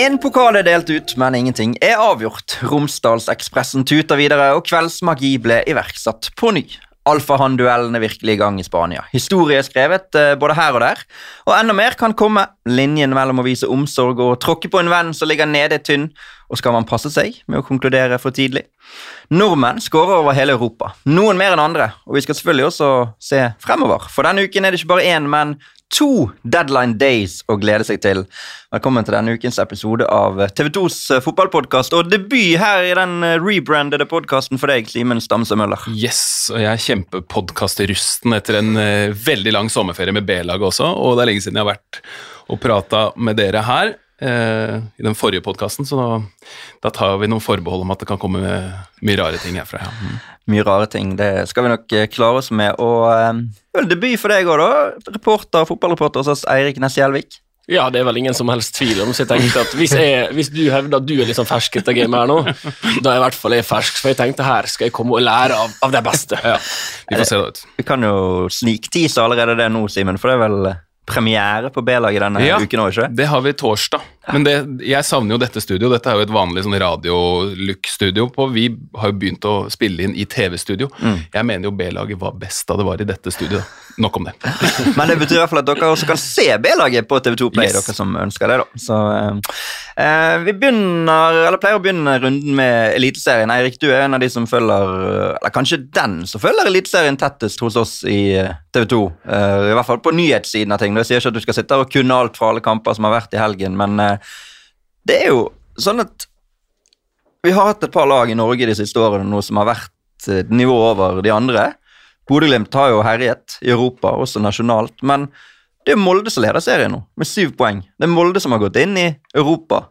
En pokal er delt ut, men ingenting er avgjort. Romsdalsekspressen tuter videre, og kveldsmagi ble iverksatt på ny. Alfahann-duellen er virkelig i gang i Spania. Historie er skrevet eh, både her og der, og enda mer kan komme. Linjen mellom å vise omsorg og tråkke på en venn som ligger nede, er tynn, og skal man passe seg med å konkludere for tidlig? Nordmenn skårer over hele Europa, noen mer enn andre, og vi skal selvfølgelig også se fremover. For denne uken er det ikke bare én, men to Deadline Days å glede seg til. Velkommen til denne ukens episode av TV2s eh, fotballpodkast, og debut her i den eh, rebrandede podkasten for deg, Simen Stamse Møller. Yes, og jeg er kjempepodkastrusten etter en uh, veldig lang sommerferie med B-laget også, og det er lenge siden jeg har vært og prata med dere her uh, i den forrige podkasten, så da, da, tar vi noen forbehold om at det kan komme mye rare ting herfra. Ja. Mm. Mye rare ting, det skal vi nok klare oss med. Og uh, debut for deg òg, da. Reporter, fotballreporter hos oss, Eirik Næss Gjelvik. Ja, det er vel ingen som helst tvil om. Så jeg tenkte at hvis, jeg, hvis du hevder at du er litt sånn fersk etter gamet her nå, da er i hvert fall jeg fersk, for jeg tenkte her skal jeg komme og lære av, av det beste. Ja, Vi får se det ut. Vi kan jo sniktise allerede det nå, Simen, for det er vel premiere på B-laget denne ja, uken òg, ikke det? har vi torsdag. Men det, jeg savner jo dette studioet. Dette er jo et vanlig sånn radiolook-studio. Vi har jo begynt å spille inn i TV-studio. Mm. Jeg mener jo B-laget var best da det var i dette studioet. Nok om det. Men det betyr i hvert fall at dere også kan se B-laget på TV2 Play, yes. dere som ønsker det. da. Så eh, eh, Vi begynner, eller pleier å begynne runden med Eliteserien. Eirik, du er en av de som følger Eller kanskje den som følger Eliteserien tettest hos oss i eh, TV2. Eh, I hvert fall på nyhetssiden av ting. Jeg sier ikke at du skal sitte og kunne alt fra alle kamper som har vært i helgen, men eh, det er jo sånn at vi har hatt et par lag i Norge de siste årene nå som har vært eh, nivå over de andre. Bodø-Glimt har jo herjet i Europa, også nasjonalt. Men det er Molde som leder serien nå, med syv poeng. Det er Molde som har gått inn i Europa.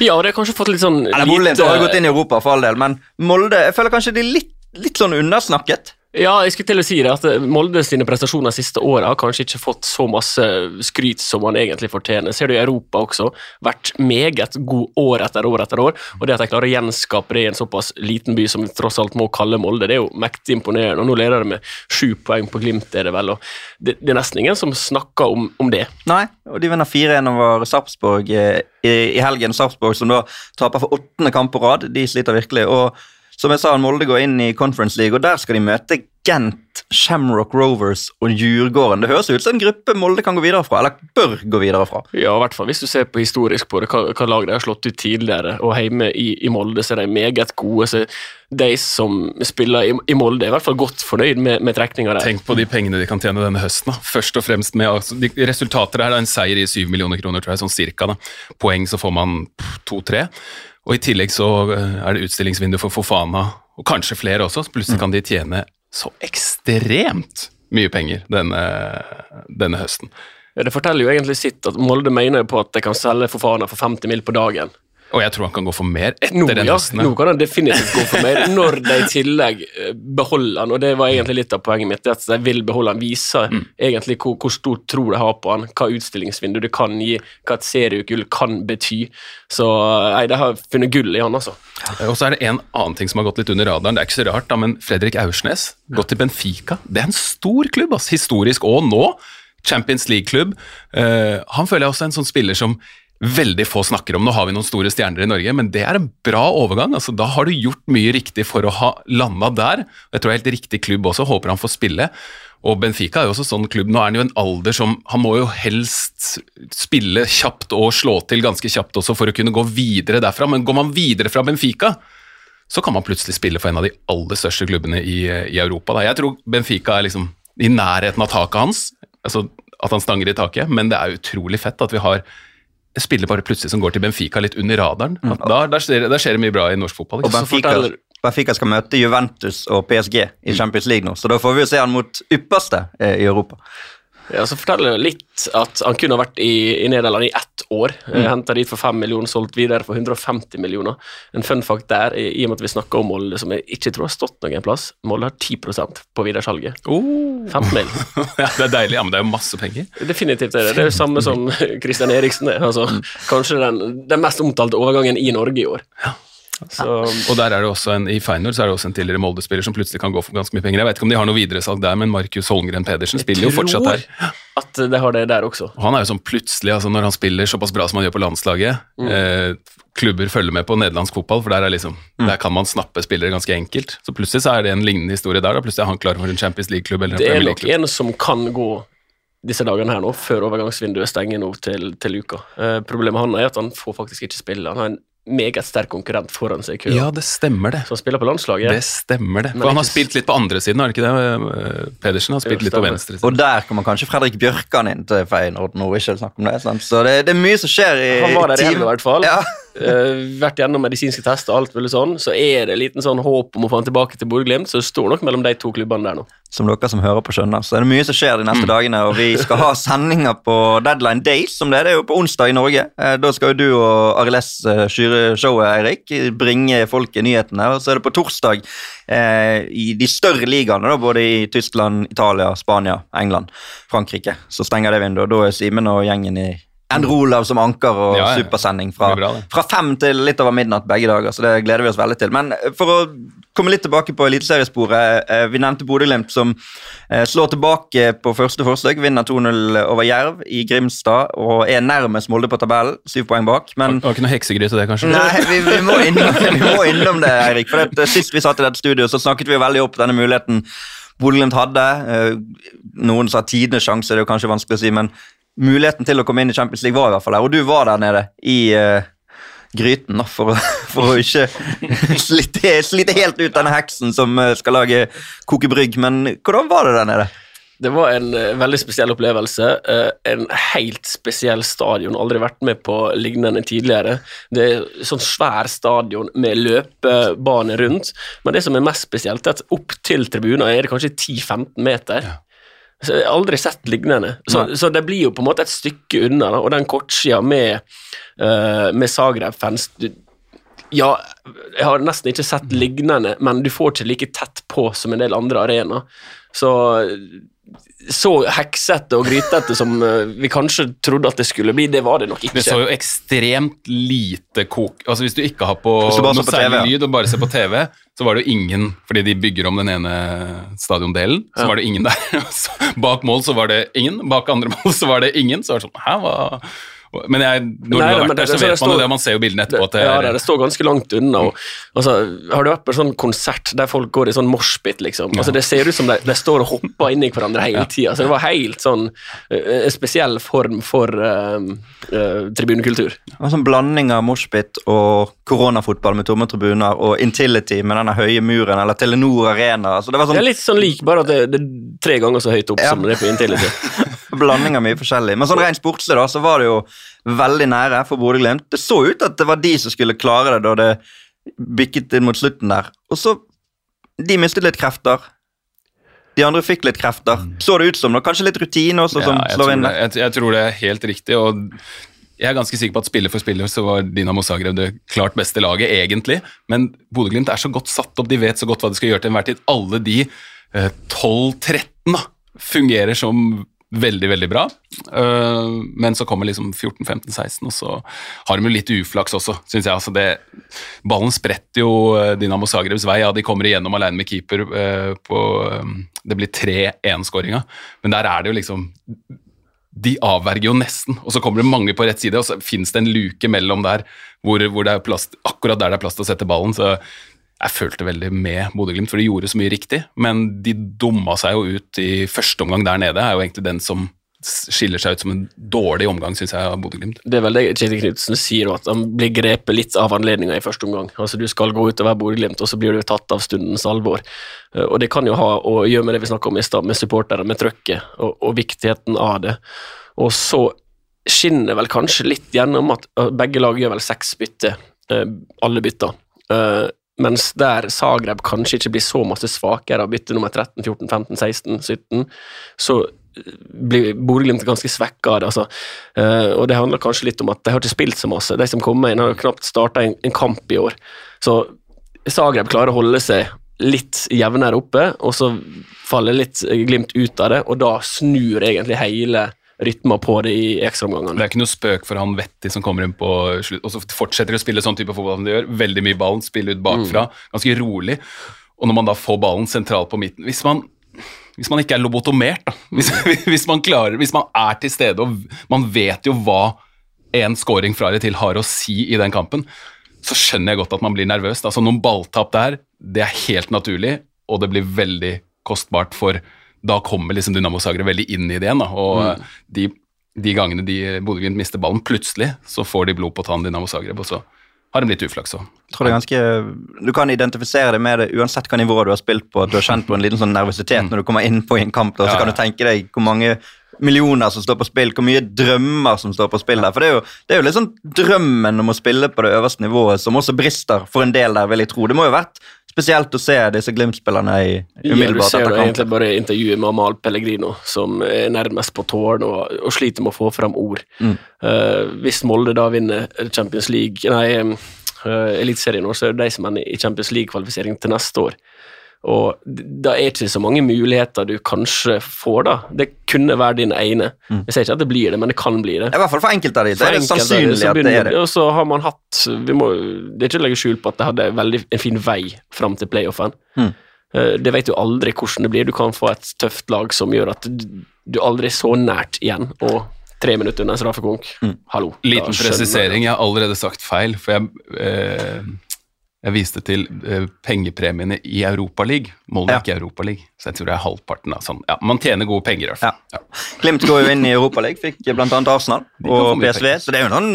Ja, det har kanskje fått litt sånn Eller Bodø-Glimt har gått inn i Europa, for all del, men Molde Jeg føler kanskje de er litt, litt sånn undersnakket. Ja, jeg skulle til å si det, at Molde sine prestasjoner siste åra har kanskje ikke fått så masse skryt som man egentlig fortjener. Ser du i Europa også, vært meget god år etter år etter år. Og det at de klarer å gjenskape det i en såpass liten by som vi tross alt må kalle Molde, det er jo mektig imponerende. Og nå leder de med sju poeng på Glimt, er det vel. og det, det, er nesten ingen som snakker om, om det. Nei, og de vinner 4-1 over Sarpsborg eh, i, i helgen. Sarpsborg som da taper for åttende kamp på rad, de sliter virkelig. og som jeg sa, Molde går inn i Conference League, og der skal de møte Gent, Shamrock Rovers og Djurgården. Det høres ut som en gruppe Molde kan gå videre fra, eller bør gå videre fra. Ja, i hvert fall hvis du ser på historisk på det, hva, hva lag de har slått ut tidligere. Og hjemme i, i Molde så er de meget gode. så de som spiller i, i Molde, er i hvert fall godt fornøyd med, med trekninga der. Tenk på de pengene de kan tjene denne høsten. Da. Først og fremst med altså, de Resultater her er en seier i 7 millioner kroner, tror jeg, sånn cirka. Da. Poeng så får man to-tre. Og I tillegg så eh, er det utstillingsvindu for Fofana, og kanskje flere også. så Plutselig kan de tjene så ekstremt mye penger denne, denne høsten. Ja, Det forteller jo egentlig sitt at Molde mener jo på at de kan selge Fofana for 50 mil på dagen. Og jeg tror han kan gå for mer etter nå, den ja, høsten. Nå kan han definitivt gå for mer, når de i tillegg eh, beholder han. Og det var egentlig litt av poenget mitt, at de vil beholde han. Viser mm. egentlig hvor, hvor stor tro de har på han, hva utstillingsvindu det kan gi, hva et seriegull kan bety. Så nei, de har funnet gull i han, altså. Og så er det en annen ting som har gått litt under radaren. Det er ikke så rart, da, men Fredrik Aursnes, gått til Benfica. Det er en stor klubb, altså, historisk og nå. Champions League-klubb. Uh, han føler jeg også er en sånn spiller som veldig få snakker om. Nå har vi noen store stjerner i Norge, men det er en bra overgang. Altså, da har du gjort mye riktig for å ha landa der. Jeg tror det er helt riktig klubb også, håper han får spille. Og Benfica er jo også sånn klubb. Nå er han jo en alder som Han må jo helst spille kjapt og slå til ganske kjapt også for å kunne gå videre derfra, men går man videre fra Benfica, så kan man plutselig spille for en av de aller største klubbene i, i Europa. Da. Jeg tror Benfica er liksom i nærheten av taket hans, altså at han stanger i taket, men det er utrolig fett at vi har spiller bare plutselig som går til Benfica litt under radaren. Mm. Da, der, skjer, der, skjer, det mye bra i norsk fotball. Og Benfica, Benfica, skal møte Juventus og PSG i mm. Champions League nå, så da får vi jo se han mot ypperste eh, i Europa. Ja, så forteller det litt at han kunne ha vært i, i Nederland i ett år. Mm. Henta dit for 5 millioner, solgt videre for 150 millioner. En fun fact der, i, i og med at vi snakker om Molde, som jeg ikke tror har stått noen plass. Molde har 10% på videresalget. Oh. 15 mill. ja, det er deilig, ja, men det er jo masse penger. Definitivt er det. Det er jo samme som Christian Eriksen er. Altså, mm. Kanskje den, den mest omtalte overgangen i Norge i år. Ja. Så, og der er det også en, I Feyenoord så er det også en tidligere Molde-spiller som plutselig kan gå for ganske mye penger. Jeg vet ikke om de har noe videresalg der, men Markus Holmgren Pedersen spiller jo fortsatt her. at det har det der også. Og han er jo sånn plutselig, altså når han spiller såpass bra som han gjør på landslaget eh, Klubber følger med på nederlandsk fotball, for der, er liksom, der kan man snappe spillere ganske enkelt. Så plutselig så er det en lignende historie der. Da. Plutselig er han klar for en Champions League-klubb eller en Det er nok en som kan gå disse dagene her nå, før overgangsvinduet stenger nå til, til uka. Eh, problemet han er at han får faktisk ikke spille. Han har en meget sterk konkurrent foran seg i køen. Ja, det stemmer det. som spiller på landslaget. Det stemmer det. Men For han har ikke- spilt litt på andre siden, har han ikke det? eh, Pedersen har spilt Jo, litt på venstre. Siden. Og der kommer kanskje Fredrik Bjørkan inn til Feyenoord nå. ikke snakk om det, sant? Så det, det er mye som skjer i Han var der igjen, i hvert fall. Ja. Eh, vært gjennom medisinske tester og alt mulig sånn. Så er det liten sånn håp om å få han tilbake til Bodø-Glimt, så det står nok mellom de to klubbene der nå. Som dere som hører på skjønner, så er det mye som skjer de neste dagene. Og vi skal ha sendinger på Deadline Days, som det er. Det er jo på onsdag i Norge. Eh, Da skal jo du og Arild S eh, skyre showet, Eirik. Bringe folket nyhetene. Og så er det på torsdag eh, i de større ligaene, både i Tyskland, Italia, Spania, England, Frankrike. Så stenger det vinduet. Da er Simen og gjengen i Endre Olav som anker og Ja, ja. supersending fra, bra, fra fem til litt over midnatt begge dager, så det gleder vi oss veldig til. Men eh, for å komme litt tilbake på eliteseriesporet. eh, Vi nevnte Bodø-Glimt som eh, slår tilbake på første forsøk, vinner 2-0 over Jerv i Grimstad og er nærmest Molde på tabellen, syv poeng bak. Men Var ikke noe heksegryt til det, kanskje? Nei, vi, vi, må innom, vi må innom det, Eirik. For det, Sist vi satt i dette studio, så snakket vi veldig opp denne muligheten Bodø-Glimt hadde. Noen sa tidenes sjanse, det er jo kanskje vanskelig å si, men muligheten til å komme inn i Champions League var i hvert fall der. Og du var der nede i uh, gryten da, for, for å ikke slite, slite helt ut denne heksen som eh, skal lage kokebrygg. Men hvordan var det der nede? Det var en eh, veldig spesiell opplevelse. en helt spesiell stadion. Aldri vært med på lignende tidligere. Det er sånn svær stadion med løpebane rundt. Men det som er mest spesielt, er at opp til tribunen er det kanskje 10-15 meter. Så jeg har aldri sett lignende. Så, så det blir jo på en måte et stykke unna. Da. Og den kortsida med, uh, med Zagreb-fans Ja, jeg har nesten ikke sett lignende, men du får ikke like tett på som en del andre arenaer. Så så heksete og grytete som eh, vi kanskje trodde at det skulle bli, det var det nok ikke. Det så jo ekstremt lite kok... Altså Hvis du ikke har på noe på særlig lyd og bare ser på TV, så var det jo ingen Fordi de bygger om den ene stadiondelen, så Ja. var det ingen der. Bak mål så var det ingen, bak andre mål så var det ingen. Så var det sånn Hæ, hva Men jeg, når Nei, du har vært det- der, så det- det vet man jo det. Man ser jo bildene etterpå. Det ja, det, det står ganske langt unna. Og, altså, har du vært på en sånn konsert der folk går i sånn moshpit, liksom? Altså, det ser ut som de, de står og hopper inni hverandre hele tida. Så det var helt sånn eh, en spesiell form for uh, uh, tribunekultur. Det var sånn blanding av moshpit og koronafotball med tomme tribuner og Intility med denne høye muren, eller Telenor Arena. Altså, det var Det sånn er litt sånn lik, bare at det, det er tre ganger så høyt opp Ja. som det er på Intility. blanding av mye forskjellig. Men sånn rent sportslig da, så var det jo veldig nære for Bodø-Glimt. Det så ut at det var de som skulle klare det da det bikket inn mot slutten der. Og så De mistet litt krefter. De andre fikk litt krefter. Så det ut som. da, Kanskje litt rutine også, som Mm. Ja, jeg, slår inn. der. jeg, jeg tror det er helt riktig. og jeg er ganske sikker på at spiller for spiller så var Dinamo Zagreb det klart beste laget, egentlig. Men Bodø-Glimt er så godt satt opp, de vet så godt hva de skal gjøre til enhver tid. Alle de eh, 12-13 fungerer som veldig, veldig bra. Eh, men så kommer liksom 14-15-16, og så har de jo litt uflaks også, syns jeg. Altså det, ballen spretter jo eh, Dinamo Zagrebs vei. Ja, de kommer igjennom alene med keeper eh, på Det blir 3-1-skåringa, men der er det jo liksom de avverger jo nesten, og så kommer det mange på rett side, og så finnes det en luke mellom der hvor, hvor det er plass, akkurat der det er plass til å sette ballen. så jeg følte veldig med Bodø-Glimt, for de gjorde så mye riktig, men de dumma seg jo ut i første omgang der nede. er jo egentlig den som skiller seg ut som en dårlig omgang, syns jeg, av Bodø-Glimt. Det er vel det Kjetil Knutsen sier, at han blir grepet litt av anledninga i første omgang. Altså Du skal gå ut og være Bodø-Glimt, og så blir du tatt av stundens alvor. Eh, Og det kan jo ha å gjøre med det vi snakka om i stad, med supportere, med trøkket, og, og viktigheten av det. Og så skinner vel kanskje litt gjennom at eh, begge lag gjør vel seks bytter, eh, alle bytter. Mens der Zagreb kanskje ikke blir så masse svakere av bytte nummer 13, 14, 15, 16, 17, så eh, blir Bodø-Glimt ganske svekka av det. Altså. Eh, og det handler kanskje litt om at de har ikke spilt så masse. De som kommer inn, har knapt starta en, en kamp i år. Så Zagreb klarer å holde seg litt jevnere oppe, og så faller litt Glimt ut av det, og da snur egentlig hele rytma på det i Det er ikke noe spøk for han Vetti som kommer inn på slutt, og så fortsetter de å spille sånn type fotball som de gjør. Veldig mye ballen, spille ut bakfra, ganske rolig. Og når man da får ballen sentralt på midten Hvis man hvis man ikke er lobotomert, da. Hvis, hvis, man klarer, hvis man er til stede og man vet jo hva en scoring fra eller til har å si i den kampen, så skjønner jeg godt at man blir nervøs. Altså Noen balltap der, det er helt naturlig, og det blir veldig kostbart for Da kommer liksom Dynamo Zagreb veldig inn i det igjen. da, og mm. de, de, gangene de Bodø-Glimt mister ballen, plutselig så får de blod på tann Dynamo Zagreb, og så har de litt uflaks òg. Du kan identifisere deg med det uansett hva nivå du har spilt på. at Du har kjent på en liten sånn nervøsitet mm. når du kommer inn på en kamp. Og så ja, kan du tenke deg hvor mange millioner som står på spill, hvor mye drømmer som står på spill der. For det er jo, det er jo sånn drømmen om å spille på det øverste nivået som også brister for en del der, vil jeg tro. Det må jo ha vært spesielt å se disse Glimt-spillerne i umiddelbart etter kampen. Du ser egentlig bare intervjuet med Amal Pellegrino, som er nærmest på tårene og, og, sliter med å få fram ord. Mm. Uh, hvis Molde da vinner Champions League, nei, uh, Eliteserien så er det de som er i Champions League-kvalifisering til neste år. Og da er ikke så mange muligheter du kanskje får, da. Det kunne være din ene. Mm. Jeg sier ikke at det blir det, men det kan bli det. I hvert fall for enkelte av de. Det er sannsynlig at det er det. Og så har man hatt vi må, Det er ikke å legge skjul på at det hadde veldig, en fin vei fram til playoffen. Mm. Eh, det vet du aldri hvordan det blir. Du kan få et tøft lag som gjør at du aldri er så nært igjen. og tre minutter under en straffekonk. Mm. Hallo. Liten presisering. Jeg har allerede sagt feil, for jeg eh, jeg viste til uh, pengepremiene i Europaligaen. Molde er ja. ikke Europaligaen, så jeg tror det er halvparten av sånn. Ja, Man tjener gode penger, i hvert fall. Ja. Glimt går jo inn i Europaligaen, fikk bl.a. Arsenal og PSV. Så det er jo noen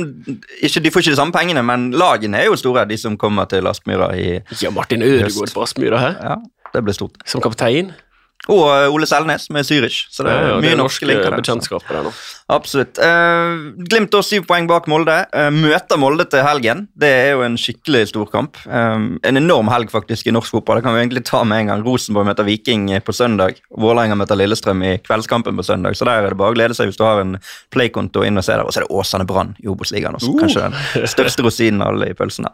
ikke, De får ikke de samme pengene, men lagene er jo store, de som kommer til Aspmyra i Ja, Martin Ødegaard på Aspmyra her. Ja, det blir stort. Som kaptein. Og eh, Ole Selnes med Zürich. Så det er ja, ja, mye norske linker der. Absolutt. Uh, Glimt da syv poeng bak Molde. Uh, møter Molde til helgen. Det er jo en skikkelig storkamp. Um, en enorm helg faktisk i norsk fotball. Det kan vi egentlig ta med en gang. Rosenborg møter Viking på søndag. Vålerenga møter Lillestrøm i kveldskampen på søndag. Så der er det bare å glede seg hvis du har en playkonto inn og ser der. Og så er det Åsane Brann i Obos-ligaen også. Uh. Kanskje den største rosinen av alle i pølsene.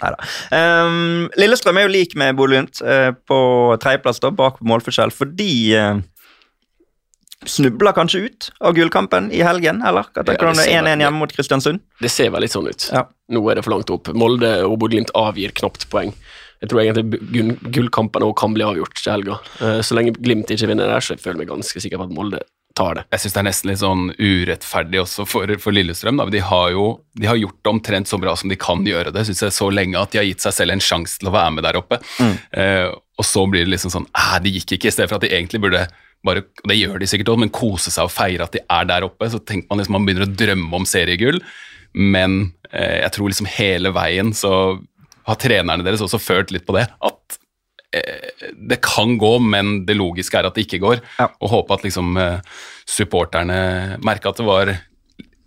Um, Lillestrøm er jo lik med Bodø-Glimt uh, på tredjeplass bak målforskjell fordi uh, snubler kanskje ut av gullkampen i helgen, eller? Hva tenker du ja, 1-1 hjemme mot Kristiansund? Det ser vel litt sånn ut. Ja. Nå er det for langt opp. Molde og Bodø-Glimt avgir knapt poeng. Jeg tror egentlig gullkampen òg kan bli avgjort til helga. Eh, så lenge Glimt ikke vinner der, så jeg føler meg ganske sikker på at Molde tar det. Jeg syns det er nesten litt sånn urettferdig også for, for Lillestrøm. Da. De har jo de har gjort det omtrent så bra som de kan gjøre det, syns jeg, så lenge at de har gitt seg selv en sjanse til å være med der oppe. Mm. Eh, og så blir det liksom sånn Æh, de gikk ikke, i stedet for at de egentlig burde bare, det gjør de sikkert også, men kose seg og feire at de er der oppe. Så tenker man liksom man begynner å drømme om seriegull, men eh, jeg tror liksom hele veien så har trenerne deres også følt litt på det. At det kan gå, men det logiske er at det ikke går. Ja. Og håpe at liksom eh, supporterne merka at det var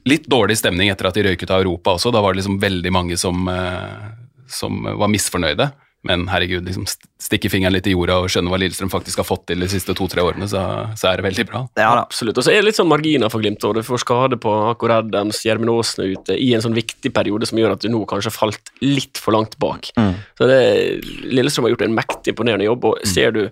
litt dårlig stemning etter at de røyk ut av Europa også. Da var det liksom veldig mange som, eh, som var misfornøyde. Men herregud, liksom stikke fingeren litt i jorda og skjønne hva Lillestrøm faktisk har fått til de siste to-tre årene, så, så, er det veldig bra. Ja, Absolutt. Og så er det litt sånn marginer for Glimt. Og du får skade på Akor Adams, Gjermund Aasen er ute i en sånn viktig periode som gjør at du nå kanskje har falt litt for langt bak. Mm. Så det, Lillestrøm har gjort en mektig imponerende jobb, og mm. ser du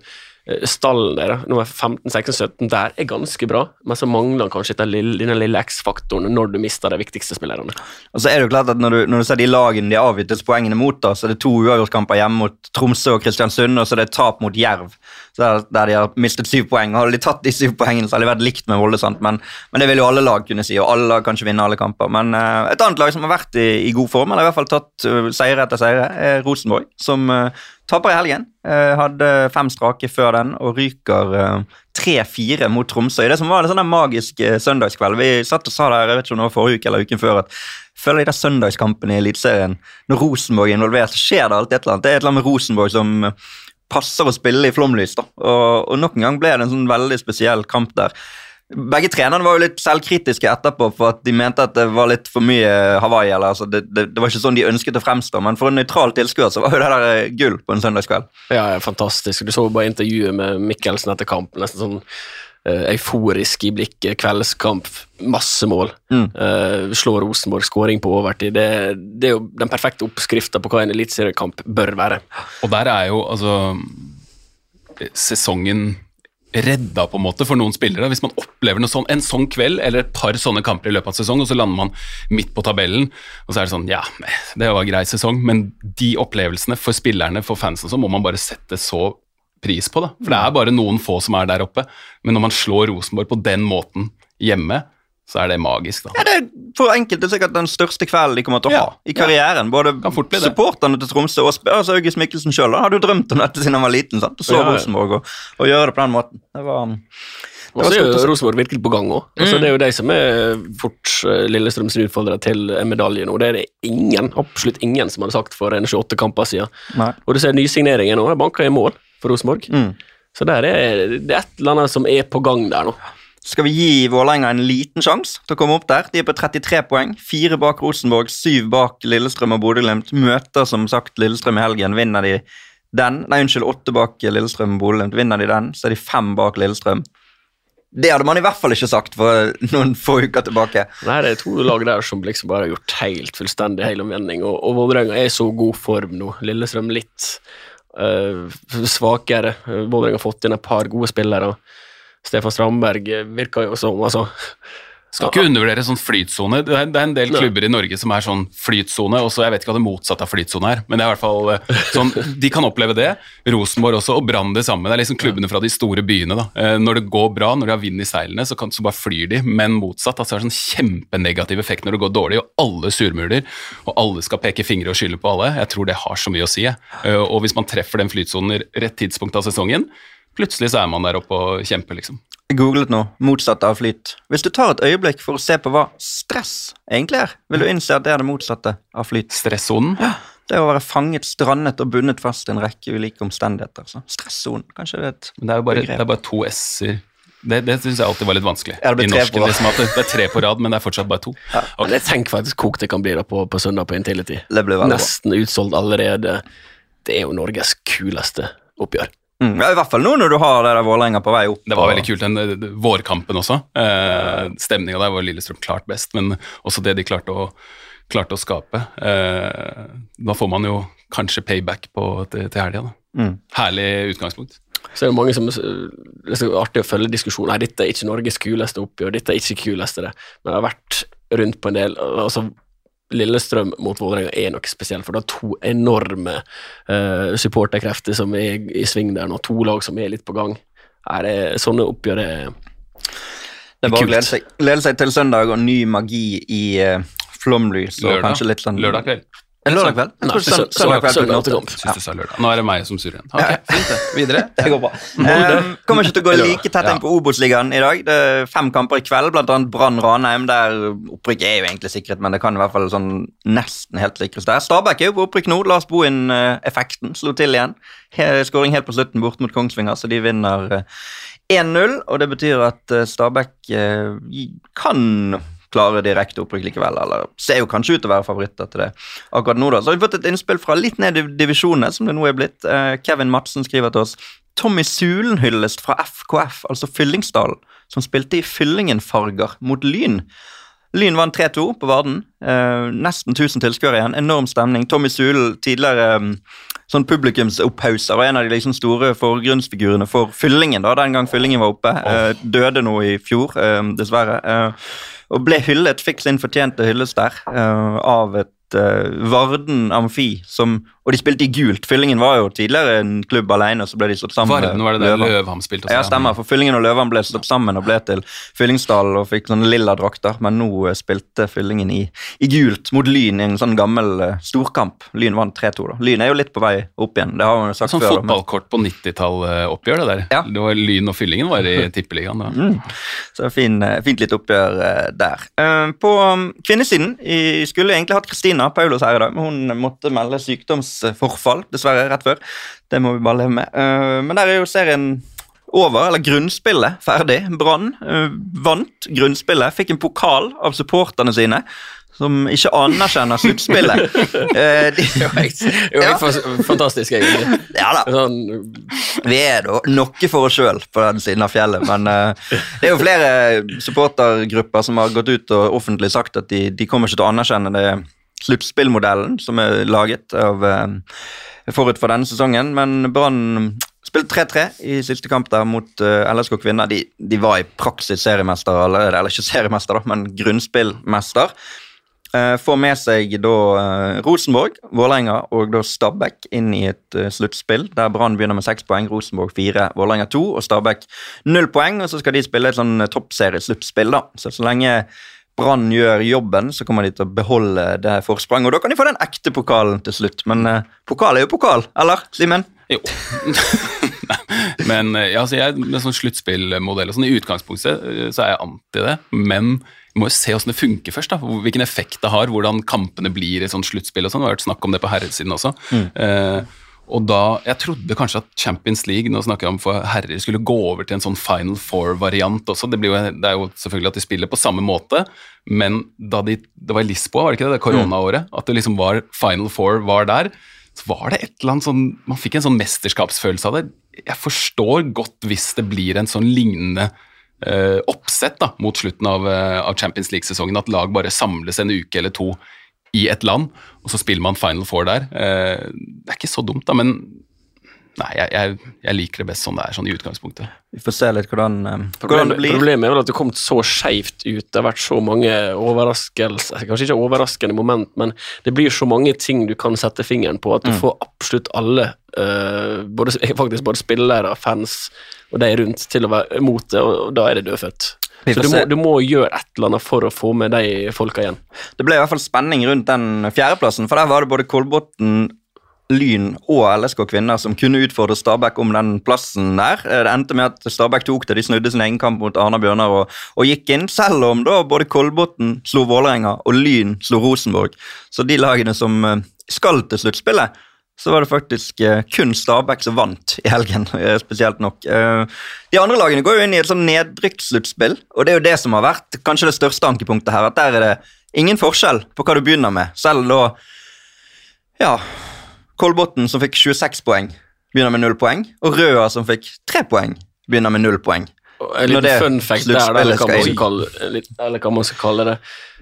stallen der, nummer 15, 16, 17, der er ganske bra, men så mangler kanskje lille, denne lille X-faktoren når du mister de viktigste spillerne. Og så er det jo klart at Når du, når du ser de lagene de avgittes poengene mot, da, så er det to uavgjortkamper hjemme mot Tromsø og Kristiansund, og så er det tap mot Jerv, der, der, de har mistet syv poeng. Hadde de tatt de syv poengene, så hadde de vært likt med Volde, sant? Men, men, det vil jo alle lag kunne si, og alle lag kan ikke vinne alle kamper. Men uh, et annet lag som har vært i, i god form, eller i hvert fall tatt uh, seire etter seire, er Rosenborg, som uh, Taper i helgen. Eh, hadde fem strake før den og ryker eh, tre-fire mot Tromsø. Det som var en sånn magisk eh, søndagskveld. Vi satt og sa der, jeg vet ikke om det var forrige uke eller uken før, at føler de der søndagskampene i Eliteserien, når Rosenborg er involvert, skjer det alltid et eller annet. Det er et eller annet med Rosenborg som passer å spille i flomlys. da. Og, og nok en gang ble det en sånn veldig spesiell kamp der. Begge trenerne var jo litt selvkritiske etterpå for at de mente at det var litt for mye Hawaii. eller altså, det, det, det, var ikke sånn de ønsket å fremstå, men for en nøytral tilskuer så var jo det der eh, gull på en søndagskveld. Ja, fantastisk. Du så jo bare intervjuet med Mikkelsen etter kampen. nesten sånn uh, euforisk i blikket. Kveldskamp, masse mål. Mm. Uh, slå Rosenborg, skåring på overtid. Det, det, er jo den perfekte oppskrifta på hva en eliteseriekamp bør være. Og der er jo altså Sesongen redda på en måte for noen spillere. Hvis man opplever sånn, en sånn kveld eller et par sånne kamper i løpet av sesong, og så lander man midt på tabellen, og så er det sånn Ja, det var grei sesong, men de opplevelsene for spillerne, for fansen, så må man bare sette så pris på. da. For det er bare noen få som er der oppe. Men når man slår Rosenborg på den måten hjemme, så er det magisk. da. Ja, det er for enkelte sikkert den største kvelden de kommer til å Ja, ha i karrieren. Både bli det. supporterne til Tromsø og altså August Mikkelsen sjøl hadde jo drømt om dette siden han var liten. sant? Å slå Ja, ja. Rosenborg og, og gjøre det på den måten. Det var, um, Og så er jo. Rosenborg virkelig på gang òg. Altså, Mm. Det er jo de som er fort eh, Lillestrøms utfordrere til en medalje nå. Det er det ingen, absolutt ingen som hadde sagt for en 28 kamper siden. Nei. Og du ser nysigneringen nå, banker i mål for Rosenborg. Mm. Så der er det er et eller annet som er på gang der nå. Skal vi gi Vålerenga en liten sjanse til å komme opp der? De er på 33 poeng. Fire bak Rosenborg, syv bak Lillestrøm og Bodø-Glimt. Møter som sagt Lillestrøm i helgen. Vinner de den Nei, unnskyld, åtte bak Lillestrøm og Bodø-Glimt. Vinner de den, så er de fem bak Lillestrøm. Det hadde man i hvert fall ikke sagt for noen få uker tilbake. Nei, det er to lag der som liksom bare har gjort helt fullstendig helomvending, og, og Vålerenga er i så god form nå. Lillestrøm litt eh, svakere. Vålerenga har fått inn et par gode spillere. Stefan Strandberg virka virker jo som altså, Skal ikke undervurdere sånn flytsone. Det er, det er en del klubber i Norge som er sånn flytsone, og så jeg vet ikke hva det motsatte av flytsone er, men det er i hvert fall eh, sånn, de kan oppleve det. Rosenborg også, og Brann det samme. Det er liksom klubbene fra de store byene. da. Eh, Når det går bra, når de har vind i seilene, så, kan, så bare flyr de, men motsatt. altså Det er sånn kjempenegativ effekt når det går dårlig, og alle surmuler, og alle skal peke fingre og skylde på alle. Jeg tror det har så mye å si. Eh, Og hvis man treffer den flytsonen i rett tidspunkt av sesongen, plutselig så er man der oppe og kjemper, liksom. Jeg googlet nå, motsatt av flyt. Hvis du tar et øyeblikk for å se på hva stress egentlig er, vil du innse at det er det motsatte av flyt. Stressonen. Det er å være fanget, strandet og bundet fast i en rekke ulike omstendigheter. Så. Stressonen, kanskje det er et Men det er jo bare, det er bare to s-er. Det, det syns jeg alltid var litt vanskelig. Ja, det I tre norsken, på. liksom, det, det er tre på rad, men det er fortsatt bare to. Men jeg tenker faktisk kokt det kan bli da på, på søndag på Intility. Bra. Nesten utsolgt allerede. Det er jo Norges kuleste oppgjør. Mm, ja, I hvert fall nå når du har det der Vålerenga på vei opp. Det var og- veldig kult, den eh, vårkampen også. Eh, Stemninga der var Lillestrøm klart best, men også det de klarte å, klarte å skape. Eh, da får man jo kanskje payback på, til, til helga. Mm. Herlig utgangspunkt. Så er det mange som Det er så artig å følge diskusjonen. Nei, dette er ikke Norges kuleste oppgjør, dette er ikke kuleste det. Men jeg har vært rundt på en del altså Lillestrøm mot Vålerenga er noe spesielt, for det er to enorme uh, supporterkrefter som er i sving der nå. To lag som er litt på gang. Er det, sånne oppgjør er Det er bare å glede seg, glede seg til søndag og ny magi i uh, flomlys. og Lørdag. kanskje litt sånn... Lørdag kveld. En lørdag kveld? Nei, søndag kveld. Nå er det meg som surrer igjen. Ok, fint det. Videre. Det går bra. Eh, kommer ikke til å gå like tett inn på Obos-ligaen i dag. Det er fem kamper i kveld, blant annet Brann-Ranheim, der opprykk er jo egentlig sikret, men det kan i hvert fall sånn nesten helt sikres der. Stabæk er jo på opprykk nå. Lars Bohin-effekten slo til igjen. Skåring helt på slutten bort mot Kongsvinger, så de vinner eh, 1-0. Og det betyr at eh, Stabæk eh, kan klare direkte opprykk likevel, eller ser jo kanskje ut til å være favoritter til det akkurat nå. da. Så har vi fått et innspill fra litt ned i divisjonene, som det nå er blitt. Eh, Kevin Madsen skriver til oss Tommy Sulen hyllest fra FKF, altså Fyllingsdalen, som spilte i Fyllingen-farger mot Lyn. Lyn vant 3-2 på Varden. Eh, nesten 1000 tilskuere igjen. Enorm stemning. Tommy Sulen, tidligere eh, sånn publikumsopphausser og en av de liksom store forgrunnsfigurene for Fyllingen, da, den gang Fyllingen var oppe. Eh, døde nå i fjor, eh, dessverre. Eh, og ble hyllet, fikk sin fortjente hyllest der, eh, av et eh, Varden Amfi, som Og de spilte i gult. Fyllingen var jo tidligere en klubb alene, og så ble de slått sammen. Varden var det der. Løvham spilte også. Ja, stemmer. For Fyllingen og Løvham ble slått sammen og ble til Fyllingsdalen og fikk sånne lilla drakter. Men nå eh, spilte Fyllingen i, i gult mot Lyn i en sånn gammel uh, storkamp. Lyn vant 3-2. da. Lyn er jo litt på vei opp igjen. Det har man jo sagt Sånn før. Sånn men- fotballkort på 90-tall-oppgjør, det der. Ja. Det var Lyn og Fyllingen var i Tippeligaen. da. Mm. Så fin, fint litt oppgjør uh, der. På um, kvinnesiden i, skulle egentlig hatt Kristina Paulos her i dag, men hun måtte melde sykdomsforfall, dessverre, rett før. Det må vi bare leve med. Eh, Men der er jo serien over, eller grunnspillet ferdig. Brann eh, vant grunnspillet, fikk en pokal av supporterne sine. Som ikke anerkjenner sluttspillet. Eh, de- Det jo jo helt fantastisk, egentlig. Ja da. Sånn, Vi er da noe for oss sjøl på den siden av fjellet, men uh, det er jo flere supportergrupper som har gått ut og offentlig sagt at de, de kommer ikke til å anerkjenne det sluttspillmodellen som er laget av, eh, forut for denne sesongen, men Brann spilte 3-3 i siste kamp der mot eh, LSK kvinner. De, de var i praksis seriemester allerede, eller ikke seriemester, da, men grunnspillmester. Eh, får med seg da Rosenborg, Vålerenga og da Stabæk inn i et sluttspill der Brann begynner med seks poeng, Rosenborg fire, Vålerenga to og Stabæk null poeng. Og så skal de spille et sånn toppseriesluttspill, da. Så så lenge Brann gjør jobben, så kommer de til å beholde det forspranget. Og da kan de få den ekte pokalen til slutt. Men eh, pokal er jo pokal, eller, Simen? Jo. men ja, altså jeg, med sånn sluttspillmodell og sånn, I utgangspunktet eh, så er jeg anti det, men vi må jo se hvordan det funker først. da, Hvilken effekt det har, hvordan kampene blir i et sånt sluttspill. og sånn, Det har vært snakk om det på herresiden også. Mm. Eh, og da, Jeg trodde kanskje at Champions League nå snakker jeg om for herrer, skulle gå over til en sånn Final Four-variant også. Det, jo, det, er jo selvfølgelig at de spiller på samme måte, men da de, det var i Lisboa, var det ikke det, det koronaåret, at det liksom var Final Four var der, så var det et eller annet sånn Man fikk en sånn mesterskapsfølelse av det. Jeg forstår godt hvis det blir en sånn lignende eh, oppsett da, mot slutten av, uh, av Champions League-sesongen, at lag bare samles en uke eller to i et land, og så spiller man Final Four der. Uh, det er ikke så dumt, da, men Nei, jeg, jeg, jeg, liker det best sånn det er, sånn i utgangspunktet. Vi får se litt hvordan, um, hvordan det blir. Problemet er vel at det har kommet så skeivt ut. Det har vært så mange overraskelser Kanskje ikke overraskende moment, men det blir så mange ting du kan sette fingeren på, at du mm. får absolutt alle, uh, både, faktisk både spillere, fans og de rundt, til å være mot det, og da er det dødfødt. Så du må, du må, gjøre et eller annet for å få med de folka igjen. Det ble i hvert fall spenning rundt den fjerdeplassen, for der var det både Kolbotn, Lyn og LSK kvinner som kunne utfordre Stabæk om den plassen der. Det endte med at Stabæk tok det, de snudde sin egen kamp mot Arna Bjørnar og, og, gikk inn, selv om da både Kolbotn slo Vålerenga og Lyn slo Rosenborg. Så de lagene som eh, skal til sluttspillet, så var det faktisk eh, kun Stabæk som vant i helgen, eh, spesielt nok. De andre lagene går jo inn i et sånn nedrykkssluttspill, og det er jo det som har vært kanskje det største ankepunktet her. At der er det ingen forskjell på hva du begynner med, selv da ja, Kolbotn, som fikk 26 poeng, begynner med null poeng. Og Røa, som fikk tre poeng, begynner med null poeng. En liten fun fact der, eller hva, kalle, eller hva man skal kalle det.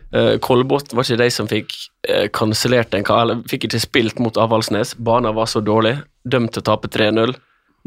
Uh, Kolbotn var ikke de som fikk uh, kansellert en eller fikk ikke spilt mot Avaldsnes. Banen var så dårlig, dømt til å tape 3-0.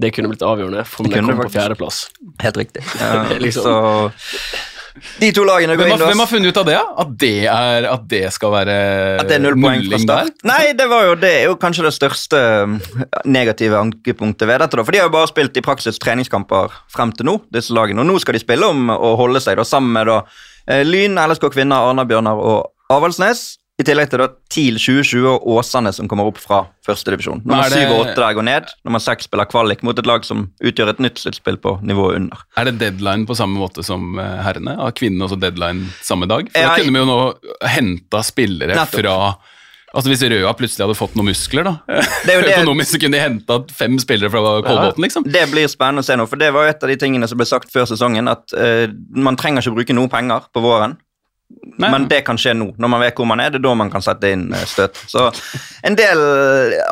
Det kunne blitt avgjørende, for om de kom på fjerdeplass. Helt riktig. Ja, liksom. så de to lagene går hvem, inn Hvem har funnet ut av det? At det, er, at det skal være At det er null poeng fra start? Der? Nei, det, var jo, det er jo kanskje det største um, negative ankepunktet ved dette. da, For de har jo bare spilt i praksis treningskamper frem til nå, disse lagene. Og nå skal de spille om å holde seg da, sammen med da, eh, Lyn, LSK Kvinner, Arna-Bjørnar og Avaldsnes. I tillegg til da TIL 2020 og Åsane som kommer opp fra førstedivisjon. Nummer syv og åtte der går ned. Nummer seks spiller kvalik mot et lag som utgjør et nytt sluttspill på nivået under. Er det deadline på samme måte som eh, herrene? Har kvinnene også deadline samme dag? For da kunne vi jo nå henta spillere Nettopp. fra Altså Hvis Røa plutselig hadde fått noen muskler, da det det, Økonomisk kunne de henta fem spillere fra Kolbotn, liksom. Det blir spennende å se nå, for det var jo et av de tingene som ble sagt før sesongen, at uh, man trenger ikke bruke noe penger på våren. Nei. Men det kan skje nå. Når man vet hvor man er, det er da man kan sette inn eh, støt. Så en del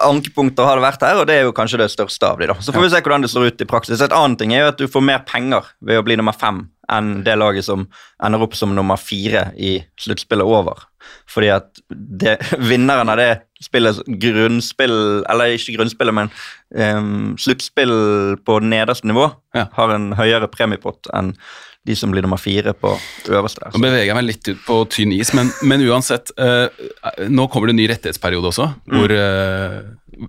ankepunkter har det vært her, og det er jo kanskje det største av de da. Så får vi se hvordan det står ut i praksis. Et annet ting er jo at du får mer penger ved å bli nummer fem enn det laget som ender opp som nummer fire i sluttspillet over. Fordi at det, vinneren av det spillet, grunnspill Eller ikke grunnspillet, men um, sluttspill på nederste nivå, ja. har en høyere premiepott enn de som blir nummer fire på øverste. Nå beveger jeg meg litt ut på tynn is, men, men uansett. Eh, nå kommer det en ny rettighetsperiode også, mm. hvor eh,